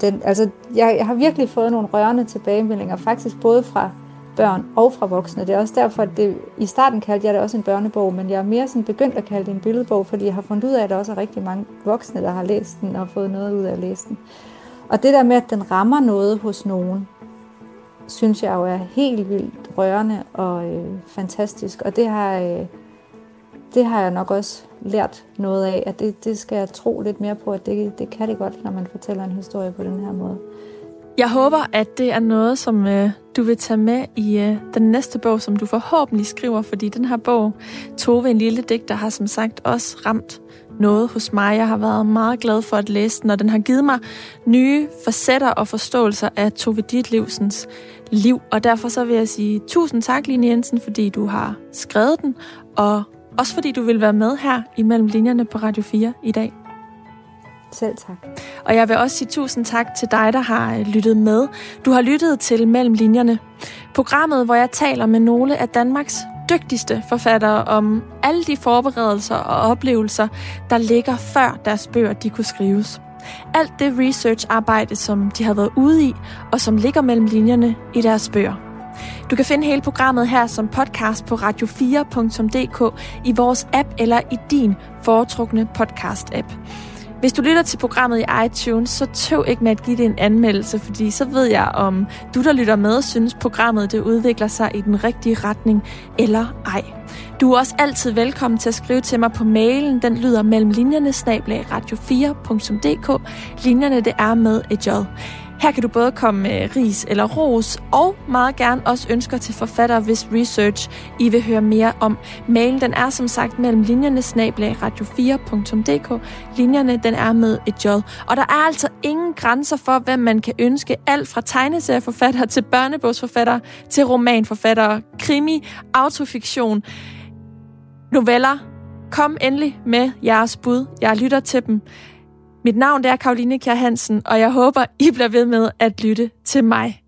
den, altså, jeg, jeg har virkelig fået nogle rørende tilbagemeldinger, faktisk både fra børn og fra voksne. Det er også derfor, at det, i starten kaldte jeg det også en børnebog, men jeg er mere sådan begyndt at kalde det en billedbog, fordi jeg har fundet ud af, at der også er rigtig mange voksne, der har læst den og fået noget ud af at læse den. Og det der med, at den rammer noget hos nogen, synes jeg jo er helt vildt rørende og øh, fantastisk. Og det har, øh, det har jeg nok også lært noget af, at det, det skal jeg tro lidt mere på, at det, det kan det godt, når man fortæller en historie på den her måde. Jeg håber, at det er noget, som øh, du vil tage med i øh, den næste bog, som du forhåbentlig skriver, fordi den her bog, Tove, en lille digter, har som sagt også ramt noget hos mig. Jeg har været meget glad for at læse den, og den har givet mig nye facetter og forståelser af Tove Ditlevsens liv. Og derfor så vil jeg sige tusind tak, Line Jensen, fordi du har skrevet den, og også fordi du vil være med her imellem linjerne på Radio 4 i dag. Selv tak. Og jeg vil også sige tusind tak til dig, der har øh, lyttet med. Du har lyttet til Mellem Linjerne. Programmet, hvor jeg taler med nogle af Danmarks dygtigste forfattere om alle de forberedelser og oplevelser, der ligger før deres bøger de kunne skrives. Alt det research-arbejde, som de har været ude i, og som ligger mellem linjerne i deres bøger. Du kan finde hele programmet her som podcast på radio4.dk i vores app eller i din foretrukne podcast-app. Hvis du lytter til programmet i iTunes, så tøv ikke med at give det en anmeldelse, fordi så ved jeg, om du, der lytter med, synes programmet det udvikler sig i den rigtige retning, eller ej. Du er også altid velkommen til at skrive til mig på mailen. Den lyder mellem linjerne snablag radio4.dk. Linjerne det er med et j. Her kan du både komme med ris eller ros, og meget gerne også ønsker til forfattere, hvis research I vil høre mere om. Mailen den er som sagt mellem linjerne snablag radio4.dk. Linjerne den er med et j. Og der er altså ingen grænser for, hvem man kan ønske. Alt fra tegneserieforfattere til børnebogsforfattere til romanforfattere, krimi, autofiktion, noveller. Kom endelig med jeres bud. Jeg lytter til dem. Mit navn er Karoline Kjær Hansen, og jeg håber, I bliver ved med at lytte til mig.